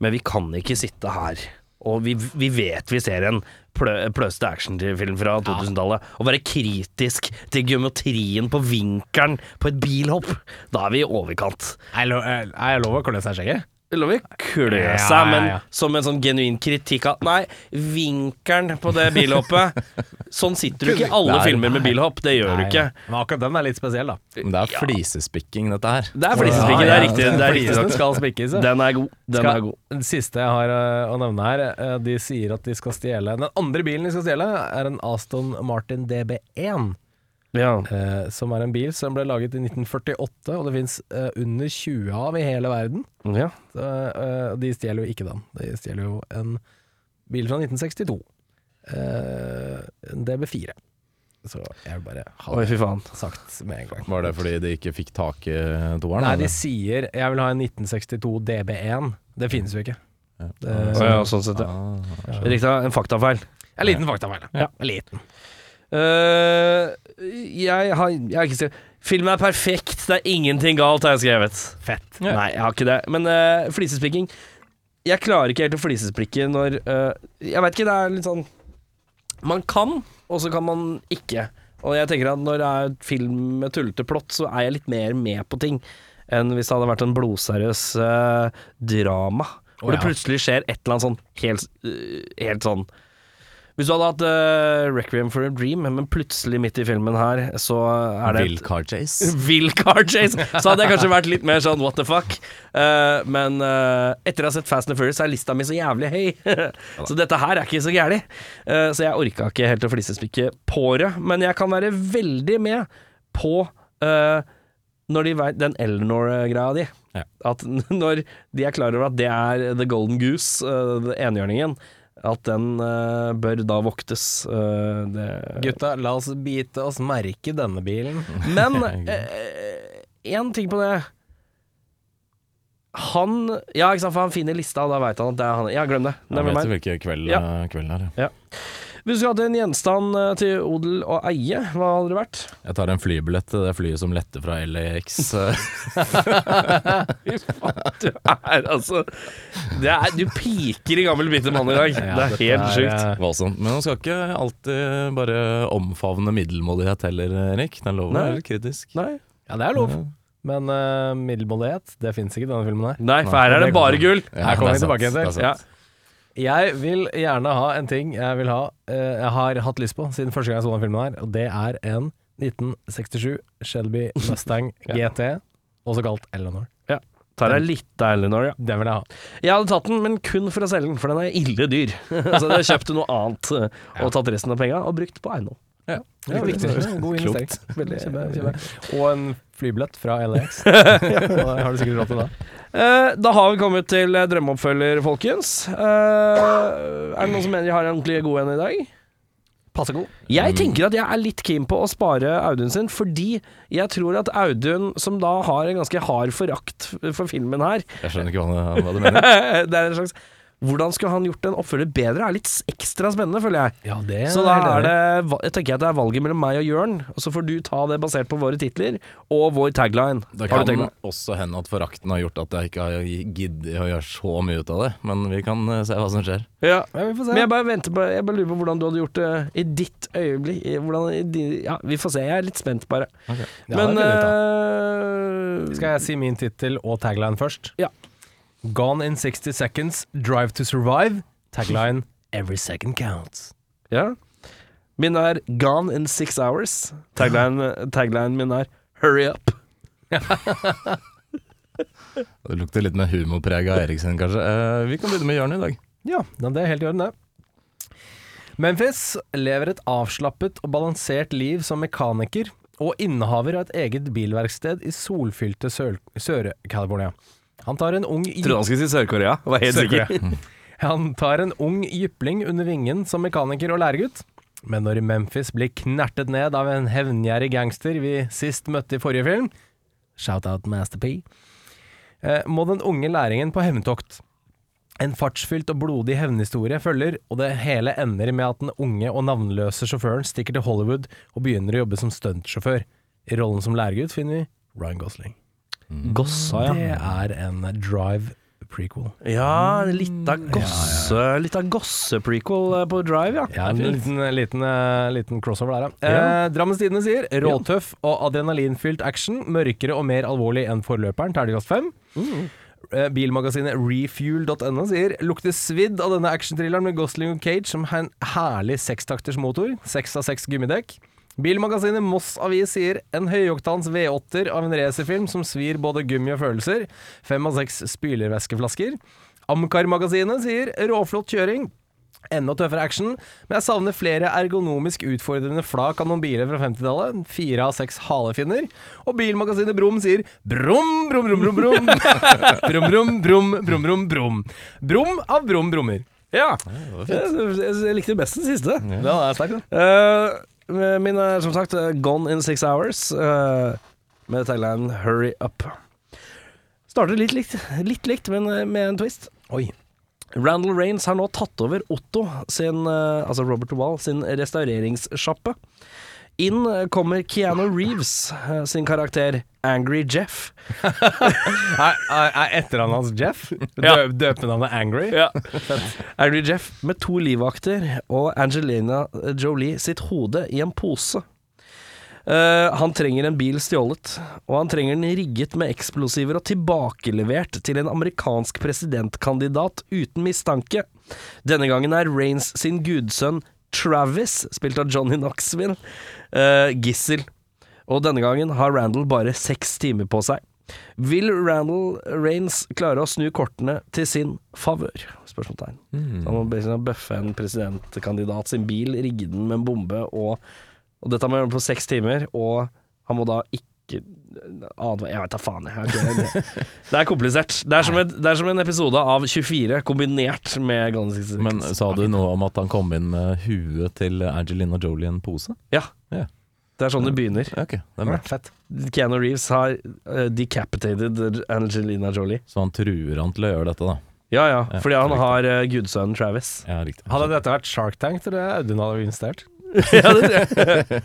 A: Men vi kan ikke sitte her, og vi, vi vet vi ser en plø, pløste actionfilm fra 2000-tallet, og være kritisk til geometrien på vinkelen på et bilhopp. Da er vi i overkant.
B: Er jeg jeg lov å klø seg i skjegget?
A: Lov å klø seg,
B: ja,
A: men
B: ja.
A: som en sånn genuin kritikk av Nei, vinkelen på det bilhoppet Sånn sitter du ikke i alle
C: Nei,
A: filmer med bilhopp. Det gjør du ikke.
B: Men akkurat den er litt spesiell, da.
C: Men det er flisespikking, dette her.
A: Det er flisespikking, det er riktig. Det er riktig
B: Flisene skal spikkes.
A: Den er god. Den
B: Skal-
A: er god.
B: Den siste jeg har eh, å nevne her, eh, de sier at de skal stjele Den andre bilen de skal stjele, er en Aston Martin DB1.
A: Ja.
B: eh, som er en bil som ble laget i 1948, og det fins under 20 av i hele verden.
A: ja.
B: Så, eh, de stjeler jo ikke den. De stjeler jo en bil fra 1962. Eh, en DB4. Så jeg vil bare ha
A: Oi,
B: det
A: fy faen.
B: sagt med en gang.
C: Var det fordi de ikke fikk tak i toeren?
B: Nei,
C: eller?
B: de sier 'jeg vil ha en 1962 DB1'. Det finnes jo ikke. Det,
A: ja, sånn sett, ja.
C: Ah,
A: Riktig, en faktafeil.
B: En liten faktafeil. Ja. En liten.
A: Eh, jeg har Jeg har ikke skrevet Filmen er perfekt, det er ingenting galt, har jeg skrevet.
B: Fett.
A: Nei, jeg har ikke det. Men uh, flisespikking Jeg klarer ikke helt å flisespikke når uh, Jeg vet ikke, det er litt sånn Man kan, og så kan man ikke. Og jeg tenker at når det er film med tullete plott, så er jeg litt mer med på ting enn hvis det hadde vært en blodseriøs uh, drama. Hvor
B: Å,
A: det plutselig skjer et eller annet sånn helt, helt sånn Hvis du hadde hatt uh, Requiem for a Dream, men plutselig midt i filmen her, så er det
C: Will car chase.
A: Will car chase, så hadde jeg kanskje vært litt mer sånn what the fuck. Uh, men uh, etter å ha sett Fast and Furious er lista mi så jævlig høy. så dette her er ikke så gæli. Så jeg orka ikke helt å flisespikke på det. Men jeg kan være veldig med på når de vet den Eleanor-greia di.
C: Ja.
A: At når de er klar over at det er the golden goose, uh, enhjørningen, at den uh, bør da voktes. Uh, det,
B: Gutta, la oss bite oss merke denne bilen.
A: men én ting på det. Han Ja, ikke sant, for han finner lista, og da veit han at det er han. Ja, glem det.
C: Jeg
A: Never
C: vet
A: mind.
C: hvilken kveld,
A: Ja.
C: eh, kvelden er. ja.
A: Hvis du hadde en gjenstand eh, til odel og eie, hva hadde det vært?
C: Jeg tar en flybillett til det flyet som letter fra LAX. eh,
A: Fy faen, du er altså det er, Du piker i gammel bitte mann i dag. det er helt
B: er,
A: sjukt.
B: eh,
C: Voldsomt. Men man skal ikke alltid bare omfavne middelmådighet heller, Erik. Den loven
A: Nei.
C: er litt kritisk.
A: Nei.
B: Ja, det er lov. Men uh, middelmådighet, det fins ikke i denne filmen her.
A: Nei, for her er det bare gull.
B: Her kommer
C: er
B: vi tilbake til. Jeg vil gjerne ha en ting jeg vil ha eh, Jeg har hatt lyst på siden første gang jeg så den filmen her, og det er en 1967 Shelby Mustang GT, også kalt Eleanor. Ja.
A: Tar jeg litt av Eleanor, ja.
B: Den vil jeg ha.
A: Jeg hadde tatt den, men kun for å selge den, for den er ille dyr. Så jeg kjøpte noe annet eh, og tatt resten av penga og brukt på eiendom.
B: Ja, viktig. God investering.
A: Veldig,
B: Kjempe, kjempe. Og en flybillett fra LAX. Det har du sikkert råd til da.
A: Eh, da har vi kommet til drømmeoppfølger, folkens. Eh, er det noen som mener de har en ordentlig god en i dag?
B: Passe god.
A: Jeg tenker at jeg er litt keen på å spare Audun sin, fordi jeg tror at Audun, som da har en ganske hard forakt for filmen her
C: Jeg skjønner ikke hva, hva du mener.
A: Det er en slags Hvordan skulle han gjort en oppfølger bedre, er litt ekstra spennende, føler jeg.
B: Ja, det
A: Så da er det Jeg tenker jeg at det er valget mellom meg og Jørn, og så får du ta det basert på våre titler og vår tagline.
C: Det kan
A: tagline?
C: også hende at forakten har gjort at jeg ikke har giddet å gjøre så mye ut av det, men vi kan eh, se hva som skjer.
A: Ja.
B: Ja, vi får se.
A: Men jeg bare på Jeg bare lurer på hvordan du hadde gjort det i ditt øyeblikk. Hvordan, i din, ja, vi får se. Jeg er litt spent, bare.
B: Ja,
A: Men øh,
B: Skal jeg si min tittel og tagline først?
A: Ja.
B: Gone in 60 seconds, drive to survive. Tagline Every second counts.
A: Ja. Min er 'Gone in six hours'. Tagline, tagline min er 'Hurry up'.
C: Det lukter litt med humorpreg av Eriksen, kanskje. Eh, vi kan begynne med Jørn i dag.
B: Ja, det er helt i orden, det. Memphis lever et avslappet og balansert liv som mekaniker og innehaver av et eget bilverksted i solfylte Sør- Sør-California. Han tar en ung
A: Trodde han skulle si Sør-Korea. Var helt sikker.
B: Han tar en ung jypling under vingen som mekaniker og læregutt. Men når Memphis blir knertet ned av en hevngjerrig gangster vi sist møtte i forrige film, shout-out Master P, eh, må den unge læringen på hevntokt. En fartsfylt og blodig hevnhistorie følger, og det hele ender med at den unge og navnløse sjåføren stikker til Hollywood og begynner å jobbe som stuntsjåfør. I rollen som læregutt finner vi Ryan Gosling.
A: Gossa,
B: Det er en drive prequel.
A: Ja, litt av gosse Litt av gosse-prequel eh, på Drive, ja.
B: Ja, en liten, liten, eh, liten crossover der, ja.
A: Ja.
B: Eh, Drammens Tidende sier råtøff og adrenalinfylt action, mørkere og mer alvorlig enn forløperen, terningkast fem. Eh, Bilmagasinet refuel.no sier lukter svidd av denne actionthrilleren med Gosling og Cage som har en herlig sekstakters motor. Seks av seks gummidekk. Bilmagasinet Moss Avis sier en høyoktans V8-er av en racerfilm som svir både gummi og følelser. Fem av seks spylervæskeflasker. Amcar-magasinet sier råflott kjøring. Enda tøffere action, men jeg savner flere ergonomisk utfordrende flak av noen biler fra 50-tallet. Fire av seks halefinner. Og bilmagasinet Brum sier brum, brum, brum, brum, brum. brum, brum, brum, brum, brum, brum. Brum av brum brummer.
A: Ja. Jeg, jeg, jeg likte best den siste. Ja.
B: Den er sterk, da.
A: Eh, min er som sagt eh, Gone in Six Hours, eh, med tagline 'Hurry Up'. Starter litt likt, litt likt men eh, med en twist.
B: Oi.
A: Randall Raines har nå tatt over Otto sin, eh, altså Robert Wall, sin restaureringssjappe. Inn eh, kommer Keanu Reeves eh, sin karakter Angry Jeff.
B: Er, er, er etternavnet hans Jeff?
A: Ja.
B: Dø, Døpenavnet Angry?
A: Angry Jeff med to livvakter og Angelina Jolie sitt hode i en pose. Uh, han trenger en bil stjålet, og han trenger den rigget med eksplosiver og tilbakelevert til en amerikansk presidentkandidat uten mistanke. Denne gangen er Rains sin gudsønn Travis, spilt av Johnny Knoxville, uh, gissel. Og denne gangen har Randall bare seks timer på seg. Vil Randall Raines klare å snu kortene til sin favør? Spørsmålstegn. Mm. han må bøffe en presidentkandidat sin bil, rigge den med en bombe, og, og dette må han gjøre på seks timer, og han må da ikke advare Jeg vet da faen, jeg. Det, er komplisert. Det er, som et, det er som en episode av 24 kombinert med.
C: Men sa du noe om at han kom inn med huet til Angelina Jolie i en pose?
A: Ja.
C: Ja.
A: Det er sånn det begynner.
C: Ja, Ok, det er bra.
B: Fett.
A: Keanu Reeves har eh, decapitated Angelina Jolie.
C: Så han truer han til å gjøre dette, da.
A: Ja ja,
C: Ja,
A: fordi han
C: riktig.
A: har uh, gudsønnen Travis.
C: Ja, riktig.
B: Hadde dette vært Shark Tank, tror jeg Audun hadde investert.
A: ja, det tror jeg.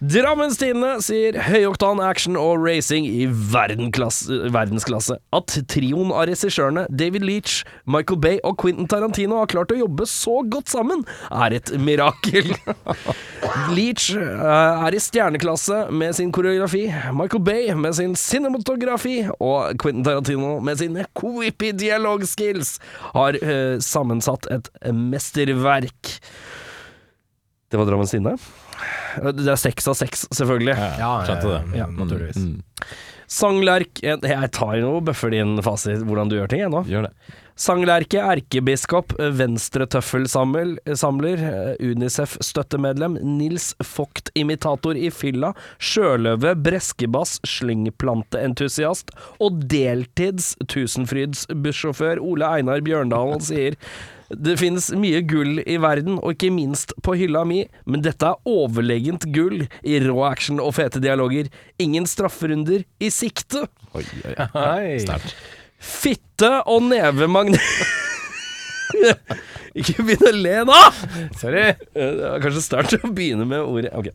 A: Drammens Tidende sier høyoktan action og racing i verdensklasse. At trioen av regissørene David Leach, Michael Bay og Quentin Tarantino har klart å jobbe så godt sammen, er et mirakel. Leach eh, er i stjerneklasse med sin koreografi, Michael Bay med sin cinematografi og Quentin Tarantino med sine quippy dialogskills har eh, sammensatt et mesterverk. Det var Drammens sinne Det er seks av seks, selvfølgelig.
C: Ja, skjønte det.
B: Ja, naturligvis.
C: Mm,
A: Sanglerk Jeg tar jo bøffer din fasit hvordan du gjør ting, jeg nå.
C: gjør det.
A: Sanglerke, erkebiskop, venstretøffelsamler, Unicef-støttemedlem, Nils Vogt, imitator i fylla, sjøløve, breskebass, slyngplanteentusiast og deltids Tusenfryds bussjåfør Ole Einar Bjørndalen sier det finnes mye gull i verden, og ikke minst på hylla mi, men dette er overlegent gull i rå action og fete dialoger. Ingen strafferunder i sikte.
C: Oi, oi, oi. Sterkt.
A: Fitte og nevemagnet Ikke begynn å le, da!
B: Sorry.
A: Eh, Det var kanskje sterkt å begynne med ordet Ok.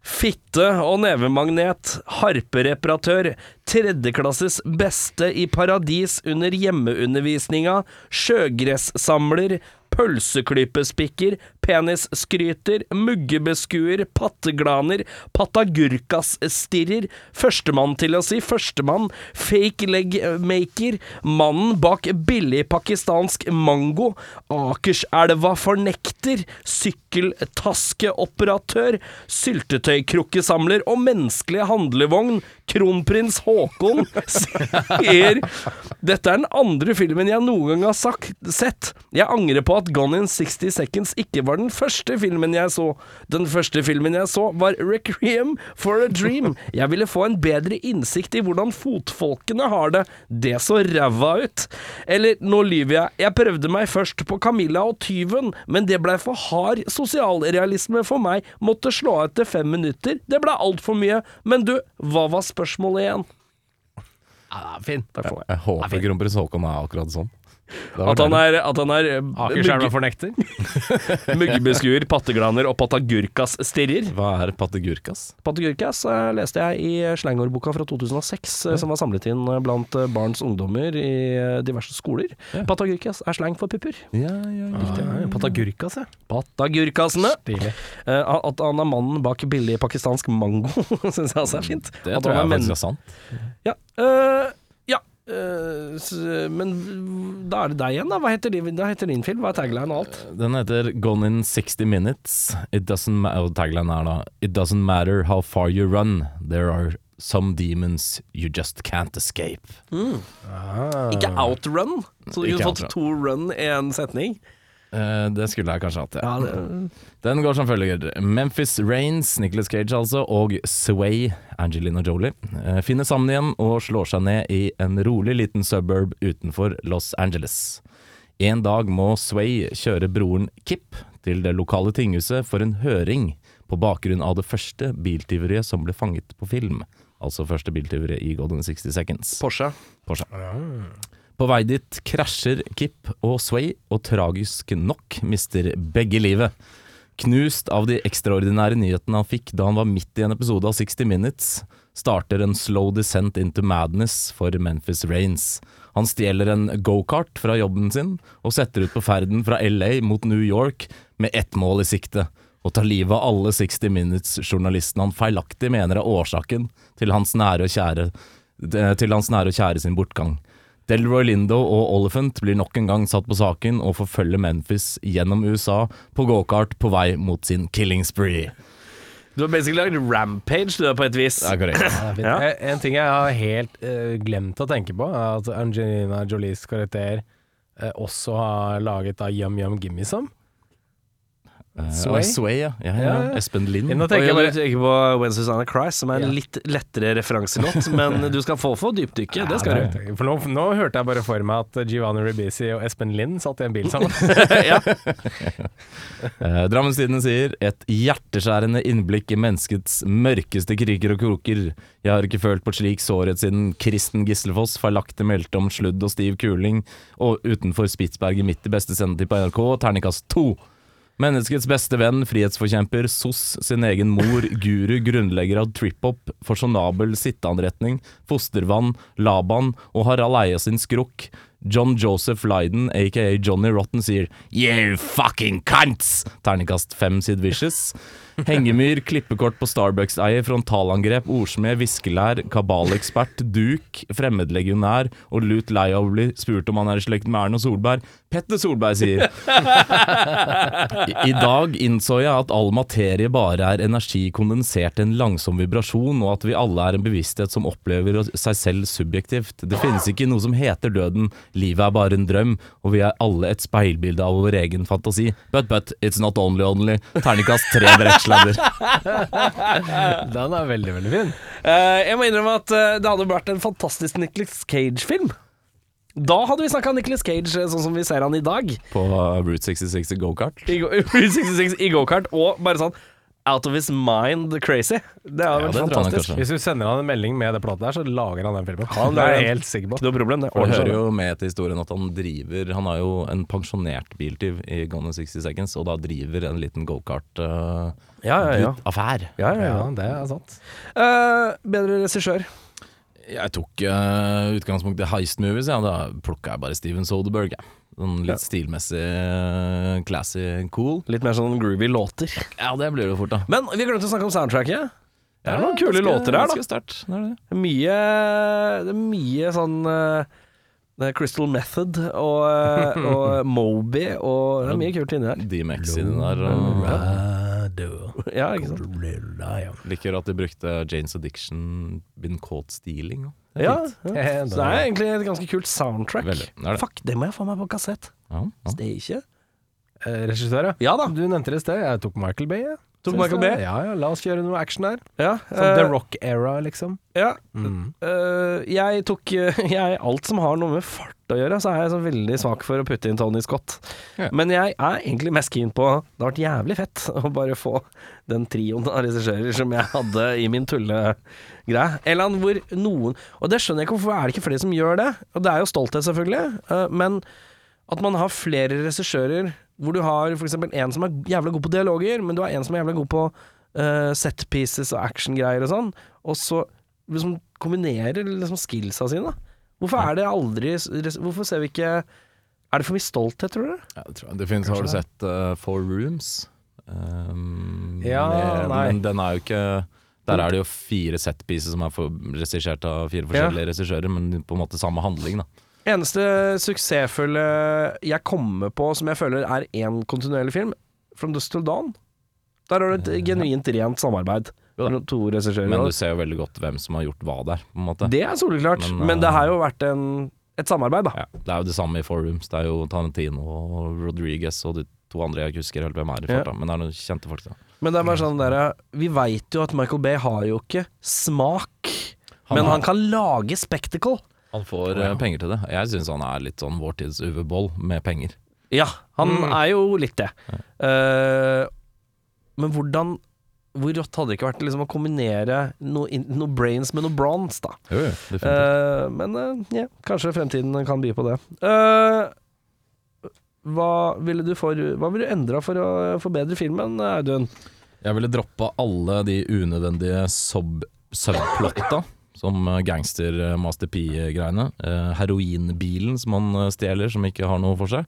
A: Fitte og nevemagnet, harpereparatør, tredjeklasses beste i paradis under hjemmeundervisninga, sjøgressamler, pølseklypespikker, penisskryter, muggebeskuer, patteglaner, patagurkasstirrer, førstemann til å si førstemann, fake leg maker, mannen bak billig pakistansk mango, Akerselva fornekter, sykkeltaskeoperatør, syltetøykrukkesamler og menneskelig handlevogn, kronprins Haakon, sier Dette er den andre filmen jeg noen gang har sagt, sett. Jeg angrer på at Gone in 60 Seconds ikke var den første filmen jeg så. Den første filmen jeg så, var Requiem for a Dream. Jeg ville få en bedre innsikt i hvordan fotfolkene har det. Det så ræva ut. Eller, nå lyver jeg. Jeg prøvde meg først på Camilla og tyven, men det blei for hard sosialrealisme for meg. Måtte slå av etter fem minutter. Det blei altfor mye. Men du, hva var spørsmålet igjen?
B: Ja, fin.
A: Takk for meg.
C: Jeg håper kronprins Haakon er akkurat sånn.
A: At han er, at han er eh,
B: Akerselva-fornekter?
A: muggebeskuer, patteglaner og patagurkas-stirrer.
C: Hva er patagurkas?
A: Patagurkas eh, leste jeg i slangordboka fra 2006, eh, som var samlet inn eh, blant eh, barns ungdommer i eh, diverse skoler.
C: Ja.
A: Patagurkas er slang for pupper.
C: Ja, ja, riktig.
B: Ja, Patagurkas, ja.
A: Patagurkasene.
B: Stilig.
A: Eh, At han er mannen bak billig pakistansk mango, syns jeg også er fint.
C: Det
A: At
C: tror jeg
A: er
C: faktisk er sant.
A: Ja. eh, eh, s- men da er det deg igjen, da. Hva heter, din- da heter din film? Hva er tagline og alt?
C: Den heter Gone in 60 Minutes. It doesn't og tagline er da It doesn't matter how far you run, there are some demons you just can't escape.
B: Ah.
A: Ikke outrun, så du kunne fått to run i en setning.
C: Eh, det skulle jeg kanskje hatt, ja.
A: Ja, det,
C: Den går som følger. Memphis Rains, Nicholas Cage altså, og Sway, Angelina Jolie, eh, finner sammen igjen og slår seg ned i en rolig liten suburb utenfor Los Angeles. En dag må Sway kjøre broren Kip til det lokale tinghuset for en høring på bakgrunn av det første biltyveriet som ble fanget på film. Altså første biltyveriet i Golden 60 Seconds.
A: Porsche.
C: Porsche. På vei dit krasjer Kip og Sway, og tragisk nok mister begge livet. Knust av de ekstraordinære nyhetene han fikk da han var midt i en episode av 60 Minutes, starter en slow descent into madness for Memphis Rains. Han stjeler en gokart fra jobben sin, og setter ut på ferden fra LA mot New York med ett mål i sikte. og tar livet av alle 60 Minutes-journalistene han feilaktig mener er årsaken til hans nære og kjære, til hans nære og kjære sin bortgang. Delroy Lindo og Oliphant blir nok en gang satt på saken og forfølger Memphis gjennom USA på gokart på vei mot sin killing spree.
A: Du har basically lagd Rampage, du er på et vis.
C: Ja, korrekt.
A: Ja.
B: Eh, En ting jeg har helt uh, glemt å tenke på, er at Angelina Jolies karakter uh, også har laget da Yum Yum Gimme Some. Sway?
C: Sway, ja. ja, ja. Espen Lind.
B: Nå tenker
A: jeg
B: bare
A: tenker på When Susanna Cries, som er en litt lettere referanselåt, men du skal få få dypdykke, det skal du.
B: For nå, nå hørte jeg bare for meg at Giovanni Ribisi og Espen Lind satt i en bil sammen.
A: ja.
C: Eh, Drammens sier et hjerteskjærende innblikk i menneskets mørkeste kriker og kroker. Jeg har ikke følt på et slik sårhet siden Kristen Gislefoss feilaktig meldte om sludd og stiv kuling, og utenfor Spitsberget midt i beste sendetid på NRK, terningkast to. Menneskets beste venn, frihetsforkjemper, SOS, sin egen mor, guru, grunnlegger av trip-hop, fasjonabel sitteanretning, fostervann, Laban og Harald Eia sin skrukk. John Joseph Lydon, aka Johnny Rotten, sier You fucking cunts! Terningkast fem Sid Vicious. Hengemyr, klippekort på Starbucks-eier, frontalangrep, ordsmed, viskelær, kabalekspert, duk, fremmedlegionær og lut lei av å bli spurt om han er i slekt med Erna Solberg. Petter Solberg sier I, dag innså jeg at all materie bare er energi kondensert i en langsom vibrasjon, og at vi alle er en bevissthet som opplever seg selv subjektivt. Det finnes ikke noe som heter døden, livet er bare en drøm, og vi er alle et speilbilde av vår egen fantasi. But, but, it's not only only. Terningkast tre brettsladder.
B: Den er veldig, veldig fin.
A: Uh, jeg må innrømme at uh, det hadde vært en fantastisk Nicholas Cage-film. Da hadde vi snakka Nicholas Cage eh, sånn som vi ser han i dag.
C: På uh, Route 66 i gokart.
A: I, go 66 i gokart, og bare sånn out of his mind crazy. Det
C: Ja, tror jeg nok
A: fantastisk.
B: Hvis du sender han en melding med det platet der, så lager han den filmen.
A: Han
B: det er jeg helt sikker på.
A: Ikke noe problem, det.
C: Det hører jo med til historien at han driver Han er jo en pensjonert biltyv i Gone in 60 Seconds, og da driver en liten gokart-affær.
A: Ja, ja, ja. ja, ja,
B: Ja,
A: ja.
B: det er sant.
A: Uh, bedre regissør.
C: Jeg tok uh, utgangspunkt i Heist Movies, ja. Da plukka jeg bare Steven Soderberg. jeg. Sånn litt
A: Ja.
C: stilmessig eh, classy, cool.
A: Litt mer sånn groovy låter.
C: Ja, det blir det fort, da.
A: Men vi glemte å snakke om soundtracket. Det er noen kule
C: ganske-
A: låter der, da.
C: Ganske. Det er det.
A: Mye, det er mye sånn det er Crystal Method og, eh, og Moby og Det er mye kult inni der.
C: DMX inni der. Og
A: Ja, ikke sant?
C: liker at de brukte Janes Addiction Been Caught Stealing. også.
A: Ja, ja. Så det er egentlig et ganske kult soundtrack.
C: Veldig. Det det.
A: Fuck, det må jeg få meg på kassett.
C: Ja, ja.
A: Steikje.
B: Eh, regissør, ja.
A: Ja da.
B: Du nevnte det i sted. Jeg tok Michael Bay. Jeg.
A: Tok Michael Bay?
B: Ja, ja, la oss kjøre noe action der.
A: Ja,
B: Sånn
A: uh,
B: The Rock-era, liksom.
A: ja.
B: Mm.
A: Uh, jeg tok eh, jeg, Alt som har noe med fart å gjøre, så er jeg så veldig svak for å putte inn Tony Scott.
C: Ja.
A: Men jeg er egentlig mest keen på Det har vært jævlig fett å bare få den trioen av regissører som jeg hadde i min tullegreie. Eller hvor noen Og det skjønner jeg ikke, hvorfor er det ikke flere som gjør det? Og det er jo stolthet, selvfølgelig, uh, men at man har flere regissører hvor du har f.eks. en som er jævlig god på dialoger, men du har en som er jævlig god på uh, set pieces og actiongreier og sånn, og så liksom kombinerer liksom skillsa sine. da. Hvorfor er det aldri Hvorfor ser vi ikke Er det for mye stolthet, tror du?
C: Ja, det tror jeg. Det finnes, har du sett uh, Four Rooms? Um,
B: Ja, nei.
C: Men den er jo ikke Der er det jo fire setpieces som er regissert av fire forskjellige regissører, men på en måte samme handling, da.
A: Eneste suksessfulle jeg kommer på som jeg føler er én kontinuerlig film, From Dust Till Dawn. Der har du et genuint rent samarbeid.
C: Men du ser jo veldig godt hvem som har gjort hva der, på en måte.
A: Det er soleklart, men,
C: Men,
A: det
C: eh,
A: har jo vært en, et samarbeid, da.
C: Ja, det er jo det samme i Forums. Det er jo Tarantino og Rodriguez og de to andre jeg ikke husker helt hvem er i
A: Ja.
C: men det er noen kjente folk. Da.
A: Men det er bare sånn der, Vi veit jo at Michael Bay har jo ikke smak,
C: Han
A: men
C: har-
A: han kan lage spectacle.
C: Han får eh, penger til det. Jeg syns han er litt sånn vår tids Uwe Boll med penger.
A: Ja, han
C: Mm.
A: er jo litt det. Eh, men hvordan Hvor rått hadde det ikke vært liksom, å kombinere noe, noe brains med noe bronze, da?
C: Jo, jo, definitivt.
A: Eh, men uh, ja, kanskje fremtiden kan by på det. Uh, hva ville du for Hva ville du endra for å forbedre filmen, Audun?
C: Jeg ville droppa alle de unødvendige sub subplotta, som eh, gangster eh, P-greiene. Eh, heroinbilen som han stjeler, som ikke har noe for seg.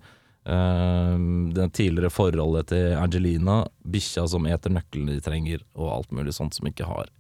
C: Eh, det tidligere forholdet til Angelina, bikkja som eter nøklene de trenger, og alt mulig sånt som ikke har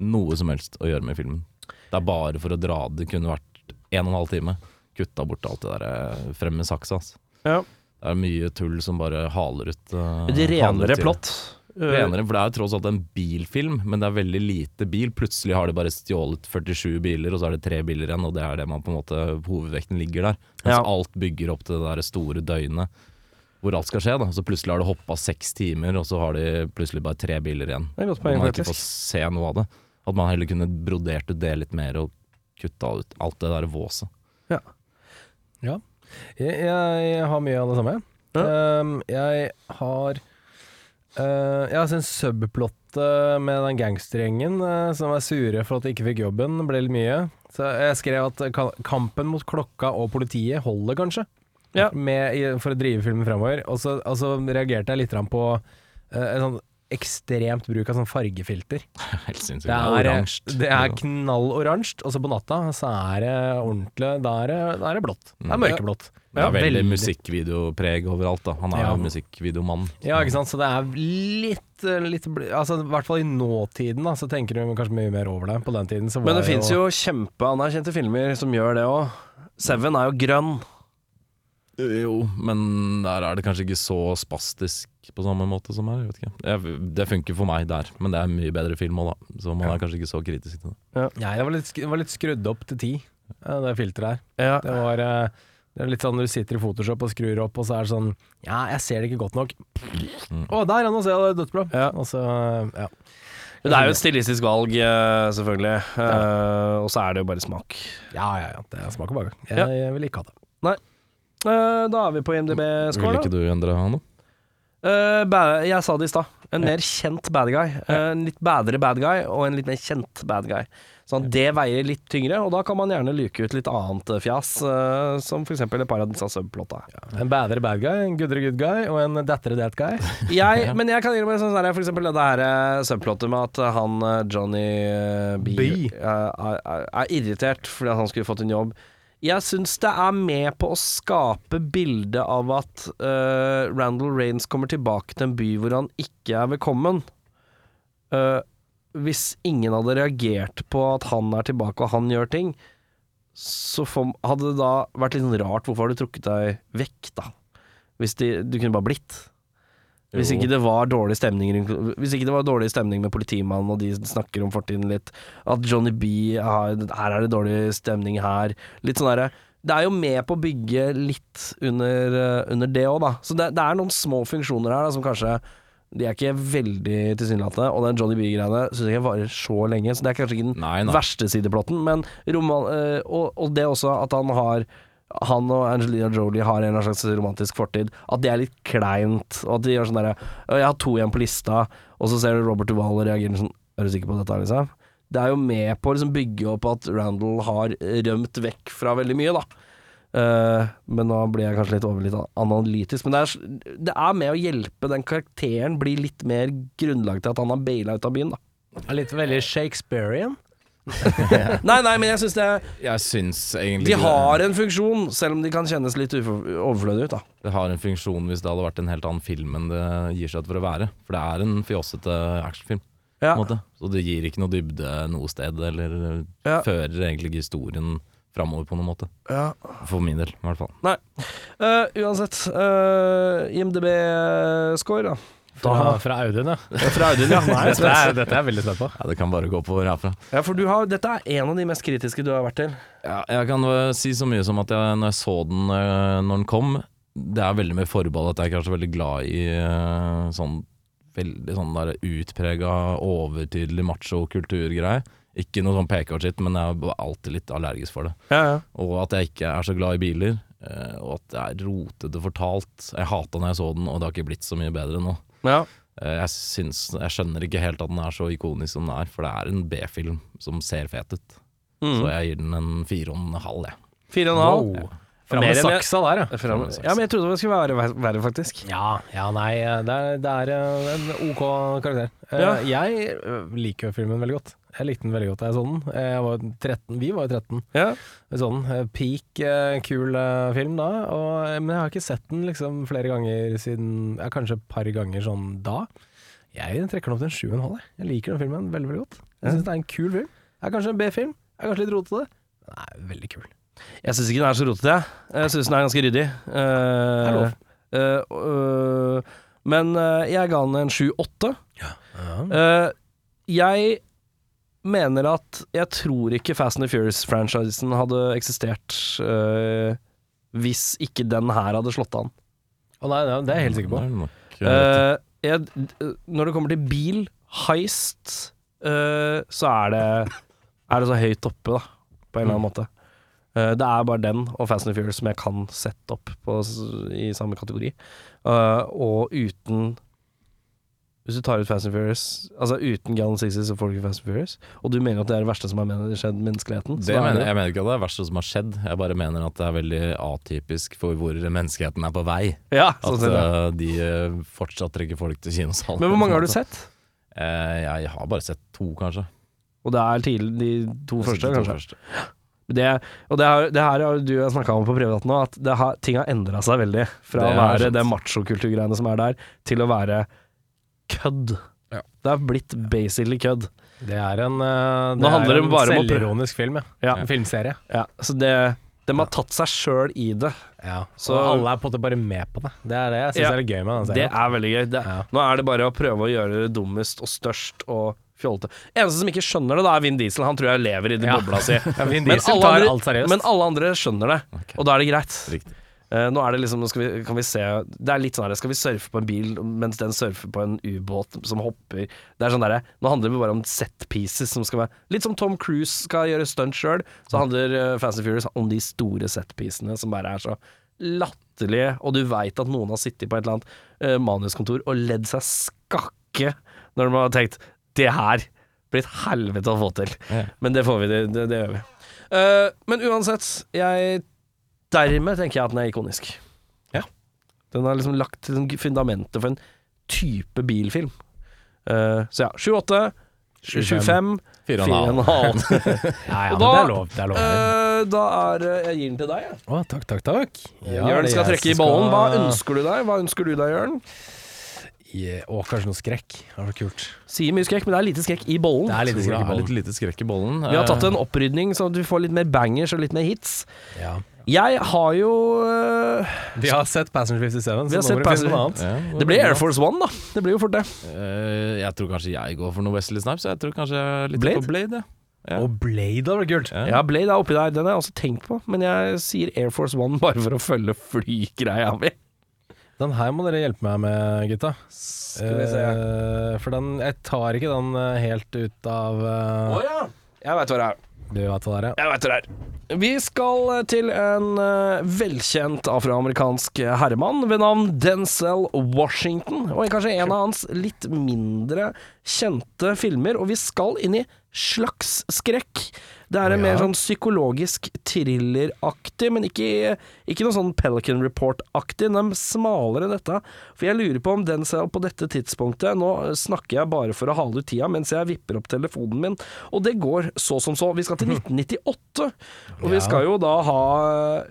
C: noe som helst å gjøre med filmen. Det er bare for å dra det. kunne vært en og en halv time. Kutta bort alt det der frem med saksa. Altså.
A: Ja.
C: Det er mye tull som bare haler ut.
A: Uh,
C: det
A: renere plott. Eh,
C: renere, for det er jo tross alt en bilfilm, men det er veldig lite bil. Plutselig har de bare stjålet 47 biler, og så er det tre biler igjen, og det er det man på en måte Hovedvekten ligger der. Mens
A: Ja.
C: alt bygger opp til det der store døgnet hvor alt skal skje. da Så plutselig har det hoppa seks timer, og så har de plutselig bare tre biler igjen.
A: det er godt poeng,
C: man ikke får se noe av det. At man heller kunne brodert ut det litt mer og kutta ut alt det der våset.
B: Jeg, jeg har mye av det samme.
A: Ja.
B: Um, jeg har uh, Jeg syns subplottet med den gangstergjengen uh, som er sure for at de ikke fikk jobben, ble litt mye. Så jeg skrev at ka- kampen mot klokka og politiet holder, kanskje.
A: Ja.
B: Med, i, for å drive filmen fremover. Og så, altså, reagerte jeg litt på uh, en sånn ekstremt bruk av sånn fargefilter.
C: Helt sinnssykt.
B: Det er,
C: oransje.
B: det er knalloransje, og så på natta så er det ordentlig Da er det, da er det blått. Det er
C: Mm.
B: mørkeblått.
C: Det er veldig,
B: veldig.
C: musikkvideopreg overalt. da Han er
B: Ja.
C: jo musikkvideomann.
B: Ja, ikke sant. Så det er litt, litt Altså, I hvert fall i nåtiden, da, så tenker du kanskje mye mer over det. På den tiden så var
A: Men det fins jo kjempeanerkjente filmer som gjør det òg. Seven er jo grønn.
C: Jo, men der er det kanskje ikke så spastisk på samme måte som her. Jeg vet ikke. Det funker for meg der, men det er mye bedre film òg, da. Så man
B: Ja.
C: er kanskje ikke så kritisk til det.
B: Ja, Jeg var litt, var litt skrudd opp til ti, eh, det filteret her.
A: Ja.
B: Det var eh, det er litt sånn når du sitter i Photoshop og skrur opp, og så er det sånn Ja, jeg ser det ikke godt nok.
C: Mm.
B: oh, der, ja, nå ser jeg det dødsblå.
A: Ja.
B: Og så, ja.
A: Det er jo et stilistisk valg, selvfølgelig. selvfølgelig. Uh, og så er det jo bare smak.
B: ja, ja, ja. Det smaker bare. Jeg,
A: Ja.
B: jeg vil ikke ha det.
A: Eh, da er vi på IMDb-score,
C: ikke du endre han, da?
A: Eh, jeg sa det i stad. En mer kjent bad guy. Eh, en litt bedre bad guy, og en litt mer kjent bad guy. Sånn det veier litt tyngre, og da kan man gjerne luke ut litt annet eh, fjas, uh, som f.eks. et par av disse subplotta.
B: En bedre bad guy, en goodere good guy og en dattere dat guy.
A: Jeg, men jeg kan meg sånn her, for eksempel det her subplottet med at han Johnny B,
B: B.
A: er, er, er irritert fordi han skulle fått en jobb. Jeg syns det er med på å skape bildet av at uh, Randall Raines kommer tilbake til en by hvor han ikke er velkommen. Uh, hvis ingen hadde reagert på at han er tilbake og han gjør ting, så for, hadde det da vært litt rart hvorfor har du trukket deg vekk, da? Hvis de, du kunne bare blitt. Hvis ikke det var dårlig stemning Hvis ikke det var dårlig stemning med politimannen, og de snakker om fortiden litt, at Johnny B har, Her er det dårlig stemning her. Litt sånn derre Det er jo med på å bygge litt under, eh, under det òg, da. Så det, det er noen små funksjoner her da, som kanskje De er ikke veldig tilsynelatende, og den Johnny B-greiene syns jeg ikke varer så lenge, så det er kanskje ikke den
C: Nei, nei.
A: verste sideplotten, men roman, eh, og, og det også at han har han og Angelina Jolie har en slags romantisk fortid. At det er litt kleint. Og at de gjør sånn derre Jeg har to igjen på lista, og så ser du Robert Duvall og reagerer sånn Er du sikker på dette, liksom? Det er jo med på å liksom bygge opp at Randall har rømt vekk fra veldig mye, da. Uh, men nå blir jeg kanskje litt over litt analytisk. Men det er, det er med å hjelpe den karakteren bli litt mer grunnlag til at han har baila ut av byen, da.
B: Litt veldig Shakespearean.
A: Nei, nei, men jeg syns det
C: Jeg syns egentlig
A: De har en funksjon, selv om de kan kjennes litt overflødige ut, da.
C: det har en funksjon hvis det hadde vært en helt annen film enn det gir seg ut for å være. For det er en fjossete actionfilm.
A: Ja.
C: Så det gir ikke noe dybde noe sted, eller
A: Ja.
C: fører egentlig historien framover på noen måte.
A: Ja.
C: For min del, i hvert fall.
A: Eh, uansett, uh, IMDb-score, da.
B: Fra, fra Audun, ja.
A: Fra Audun, ja. Nei,
B: Dette er, dette er jeg veldig spent på.
C: Ja, det kan bare gå oppover herfra.
A: ja, for du har, dette er en av de mest kritiske du har vært til.
C: Ja, jeg kan si så mye som at jeg, når jeg så den øh, når den kom Det er veldig mye forbehold at jeg ikke er så veldig glad i øh, sånn veldig sånn der utprega, overtydelig macho-kulturgreie. Ikke noe sånn PK-shit, men jeg er alltid litt allergisk for det.
A: Ja, ja.
C: Og at jeg ikke er så glad i biler, øh, og at det er rotete fortalt. Jeg hata når jeg så den, og det har ikke blitt så mye bedre nå.
A: Ja.
C: Eh, Jeg, syns, jeg skjønner ikke helt at den er så ikonisk som den er, for det er en B-film som ser fet ut.
A: Mm.
C: Så jeg gir den en fire og en halv, jeg.
A: Fire og en halv.
B: Wow. Fram
A: Mer
B: med saksa der, ja.
A: Fram- Ja, men jeg trodde det skulle være verre, faktisk.
B: Ja, ja nei, det er, det er eh, en OK karakter. Eh,
A: Ja.
B: Jeg eh, liker filmen veldig godt. Jeg likte den veldig godt jeg så den. Jeg var 13, vi var jo 13.
A: Ja.
B: Sånn peak eh, kul eh, film da, og, men jeg har ikke sett den liksom flere ganger siden ja, Kanskje et par ganger sånn da. Jeg trekker den opp til en sju og en halv. jeg. Jeg liker den filmen veldig veldig godt. Jeg syns det er en kul film. Det er kanskje en B-film, Jeg er kanskje litt rotete. Den er veldig kul.
A: Jeg syns ikke den er så rotete, jeg. Jeg syns den er ganske ryddig.
B: Er lov.
A: eh, øh, men jeg ga den en sju-åtte.
B: Ja.
A: Eh, jeg mener at Jeg tror ikke Fast and the Furious-franchisen hadde eksistert eh, hvis ikke den her hadde slått an.
B: Å nei, nei, det er jeg helt sikker på.
C: Eh,
A: jeg, når det kommer til bil, heist, uh, så er det Er det så høyt oppe, da, på en eller annen måte. Uh, det er bare den og Fast and the Furious som jeg kan sette opp på, i samme kategori. Eh, og uten Hvis du tar ut Fast and Furious Altså uten Gallon Sixes og folk i Fast and Furious. Og du mener at det er det verste som har skjedd menneskeligheten?
C: det mener, det. jeg mener ikke at det er det verste som har skjedd, jeg bare mener at det er veldig atypisk for hvor menneskeheten er på vei.
A: Ja,
C: At
A: sånn ja.
C: eh, de eh, fortsatt trekker folk til kinosalen.
A: Men hvor mange har du sett?
C: Uh, jeg har bare sett to, kanskje.
A: Og det er tidlig, de to
C: har
A: første,
C: de to
A: kanskje?
C: første.
A: Det, og det, har, det her har du snakka om på privat nå, at det har, ting har endra seg veldig. Fra å være det machokulturgreiene som er der, til å være kødd.
C: Ja.
A: Det er blitt basically kødd.
B: Det er en,
A: uh,
B: det er en selvironisk film, ja.
A: Ja.
B: En filmserie.
A: Ja, så det, de har tatt seg sjøl i det.
B: Ja.
A: Så-
B: og alle er på en måte bare med på det. Det er det jeg syns
A: Ja.
B: er litt gøy med den
A: Det er veldig gøy. Det,
B: Ja.
A: Nå er det bare å prøve å gjøre det dummest og størst og fjollete. Eneste som ikke skjønner det, da er Vin Diesel. Han tror jeg lever i den
B: Ja.
A: bobla si.
B: Ja, Vin
A: Men alle
B: tar
A: andre-. Men alle andre skjønner det,
C: okay.
A: og da er det greit.
C: Riktig.
A: Eh, nå er det liksom, vi, kan vi se Det er litt sånn her, skal vi surfe på en bil mens den surfer på en ubåt som hopper Det er sånn derre Nå handler det bare om set pieces som skal være Litt som Tom Cruise skal gjøre stunt sjøl, så handler uh, Fast and Furious om de store set piecene som bare er så latterlige, og du veit at noen har sittet på et eller annet uh, manuskontor og ledd seg skakke når de har tenkt Det her blir et helvete å få til.
C: Ja.
A: Men det får vi, det, det, det gjør vi. Uh, men uansett, jeg Dermed tenker jeg at den er ikonisk.
B: Ja.
A: Den har liksom lagt liksom fundamentet for en type bilfilm. Uh, så ja, 7-8, 25,
C: Fire og en
A: 4,5.
C: halv.
B: Ja, ja,
A: Og da-
B: det er lov. Det er lov.
A: Uh, da er eh, Jeg gir den til deg, jeg.
B: Å, takk, takk, takk. Ja,
A: Jørn
B: er
A: skal trekke i bollen. Hva ønsker du deg? Hva ønsker du deg, Jørn?
B: Yeah. Å, kanskje noe skrekk. Det var kult.
A: Sier mye skrekk, men det er lite skrekk i bollen.
B: Det er
C: lite
B: skrekk i
C: er
B: bollen.
C: litt lite skrekk i bollen.
A: Vi har tatt en opprydning, så du får litt mer bangers og litt mer hits.
B: Ja.
A: Jeg har jo eh,
B: Vi har sett Passenger 57,
A: Vi har
B: så
A: sett
B: nå må det
A: Passenger-
B: noe annet.
C: ja,
A: Det blir Air Force One, da. Det blir jo fort det.
C: Uh, jeg tror kanskje jeg går for noe Wesley Snipes. Jeg tror kanskje litt
A: Blade?
C: på Blade. Ja. Ja.
B: Og Blade hadde vært kult.
C: Ja.
A: Ja, Blade er oppi der. Den har jeg også tenkt på, men jeg sier Air Force One bare for å følge flygreia mi.
B: Den her må dere hjelpe meg med, gutta.
A: Skal vi se.
B: Uh, for den Jeg tar ikke den helt ut av uh...
A: Å ja. Jeg veit hva det er.
B: Du vet hva det er.
A: Jeg vet det er. Vi skal til en eh, velkjent afroamerikansk herremann ved navn Denzel Washington. Og kanskje en av hans litt mindre kjente filmer. Og vi skal inn i slags skrekk. Det er en
B: Ja.
A: mer sånn psykologisk thrilleraktig, men ikke, ikke noe sånn Pelican Report-aktig. Den er smalere enn dette. For jeg lurer på om den selv på dette tidspunktet Nå snakker jeg bare for å hale ut tida mens jeg vipper opp telefonen min, og det går så som så. Vi skal til 1998, og vi skal jo da ha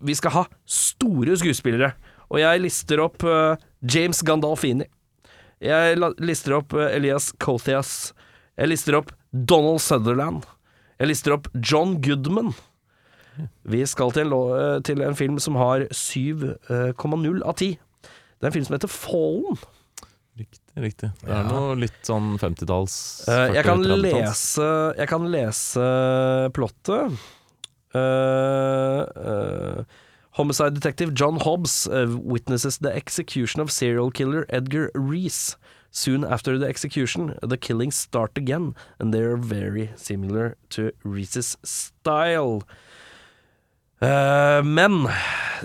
A: Vi skal ha store skuespillere. Og jeg lister opp uh, James Gandalfini. Jeg lister opp uh, Elias Kothias. Jeg lister opp Donald Sutherland. Jeg lister opp John Goodman. Vi skal til en, eh, til en film som har 7,0 av 10. Det er en film som heter Fallen.
C: Riktig, riktig. Det er noe litt sånn 50-talls
A: Eh, jeg, kan
C: 40-30-talls.
A: lese, jeg kan lese plottet. Uh, uh, homicide detective John Hobbs uh, witnesses the execution of serial killer Edgar Reese. Soon after the execution, the killings start again, and they are very similar to Reese's style. Uh, men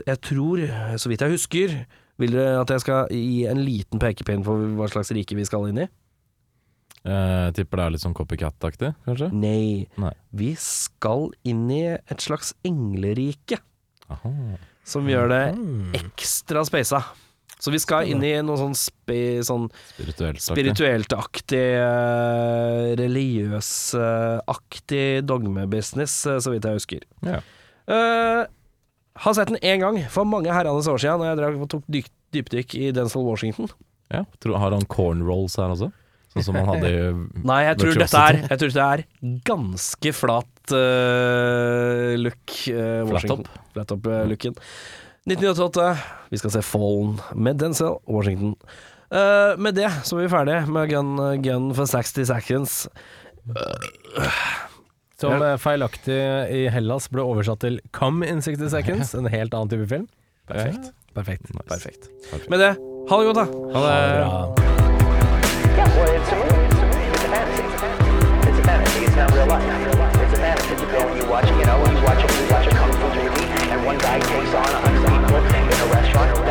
A: jeg tror, så vidt jeg husker, vil dere at jeg skal gi en liten pekepinn på hva slags rike vi skal inn i?
C: Jeg tipper det er litt sånn copycat-aktig, kanskje?
A: Nei.
C: Nei.
A: Vi skal inn i et slags englerike,
C: Aha.
A: som gjør det ekstra speisa. Så vi skal inn i noe sånn, spi, sånn
C: Spirituelt. aktig.
A: spirituelt-aktig, eh, religiøs-aktig dogmebusiness, eh, så vidt jeg husker.
C: Ja.
A: Eh, har sett den én gang, for mange herrenes år siden, da jeg drev tok dyk, dypdykk i Denzil Washington.
C: Ja. Tror, har han cornrolls her også? Sånn som han hadde i
A: Nei, jeg tror, dette er, jeg tror dette er ganske flat look. Uh,
C: Flat
A: Flat up-looken. 1988. Vi skal se Fallen med Denzel Washington. Uh, med det så er vi ferdige med Gun, gun for 60 Seconds.
B: Uh, som eh, feilaktig i Hellas ble oversatt til Come in 60 Seconds, en helt annen type film.
C: Perfekt. Ja.
B: Perfekt. Nice.
A: Perfekt. Perfekt. Med det, ha det godt, da.
C: Ha det.
B: Ha det bra.
D: Yeah, well, it's a movie. It's a movie. It's a fantasy. It's a fantasy. It's not real life. It's a fantasy. You go and you watch, you know, you watch a, you watch a kung fu movie, and one guy takes on a hundred. shot.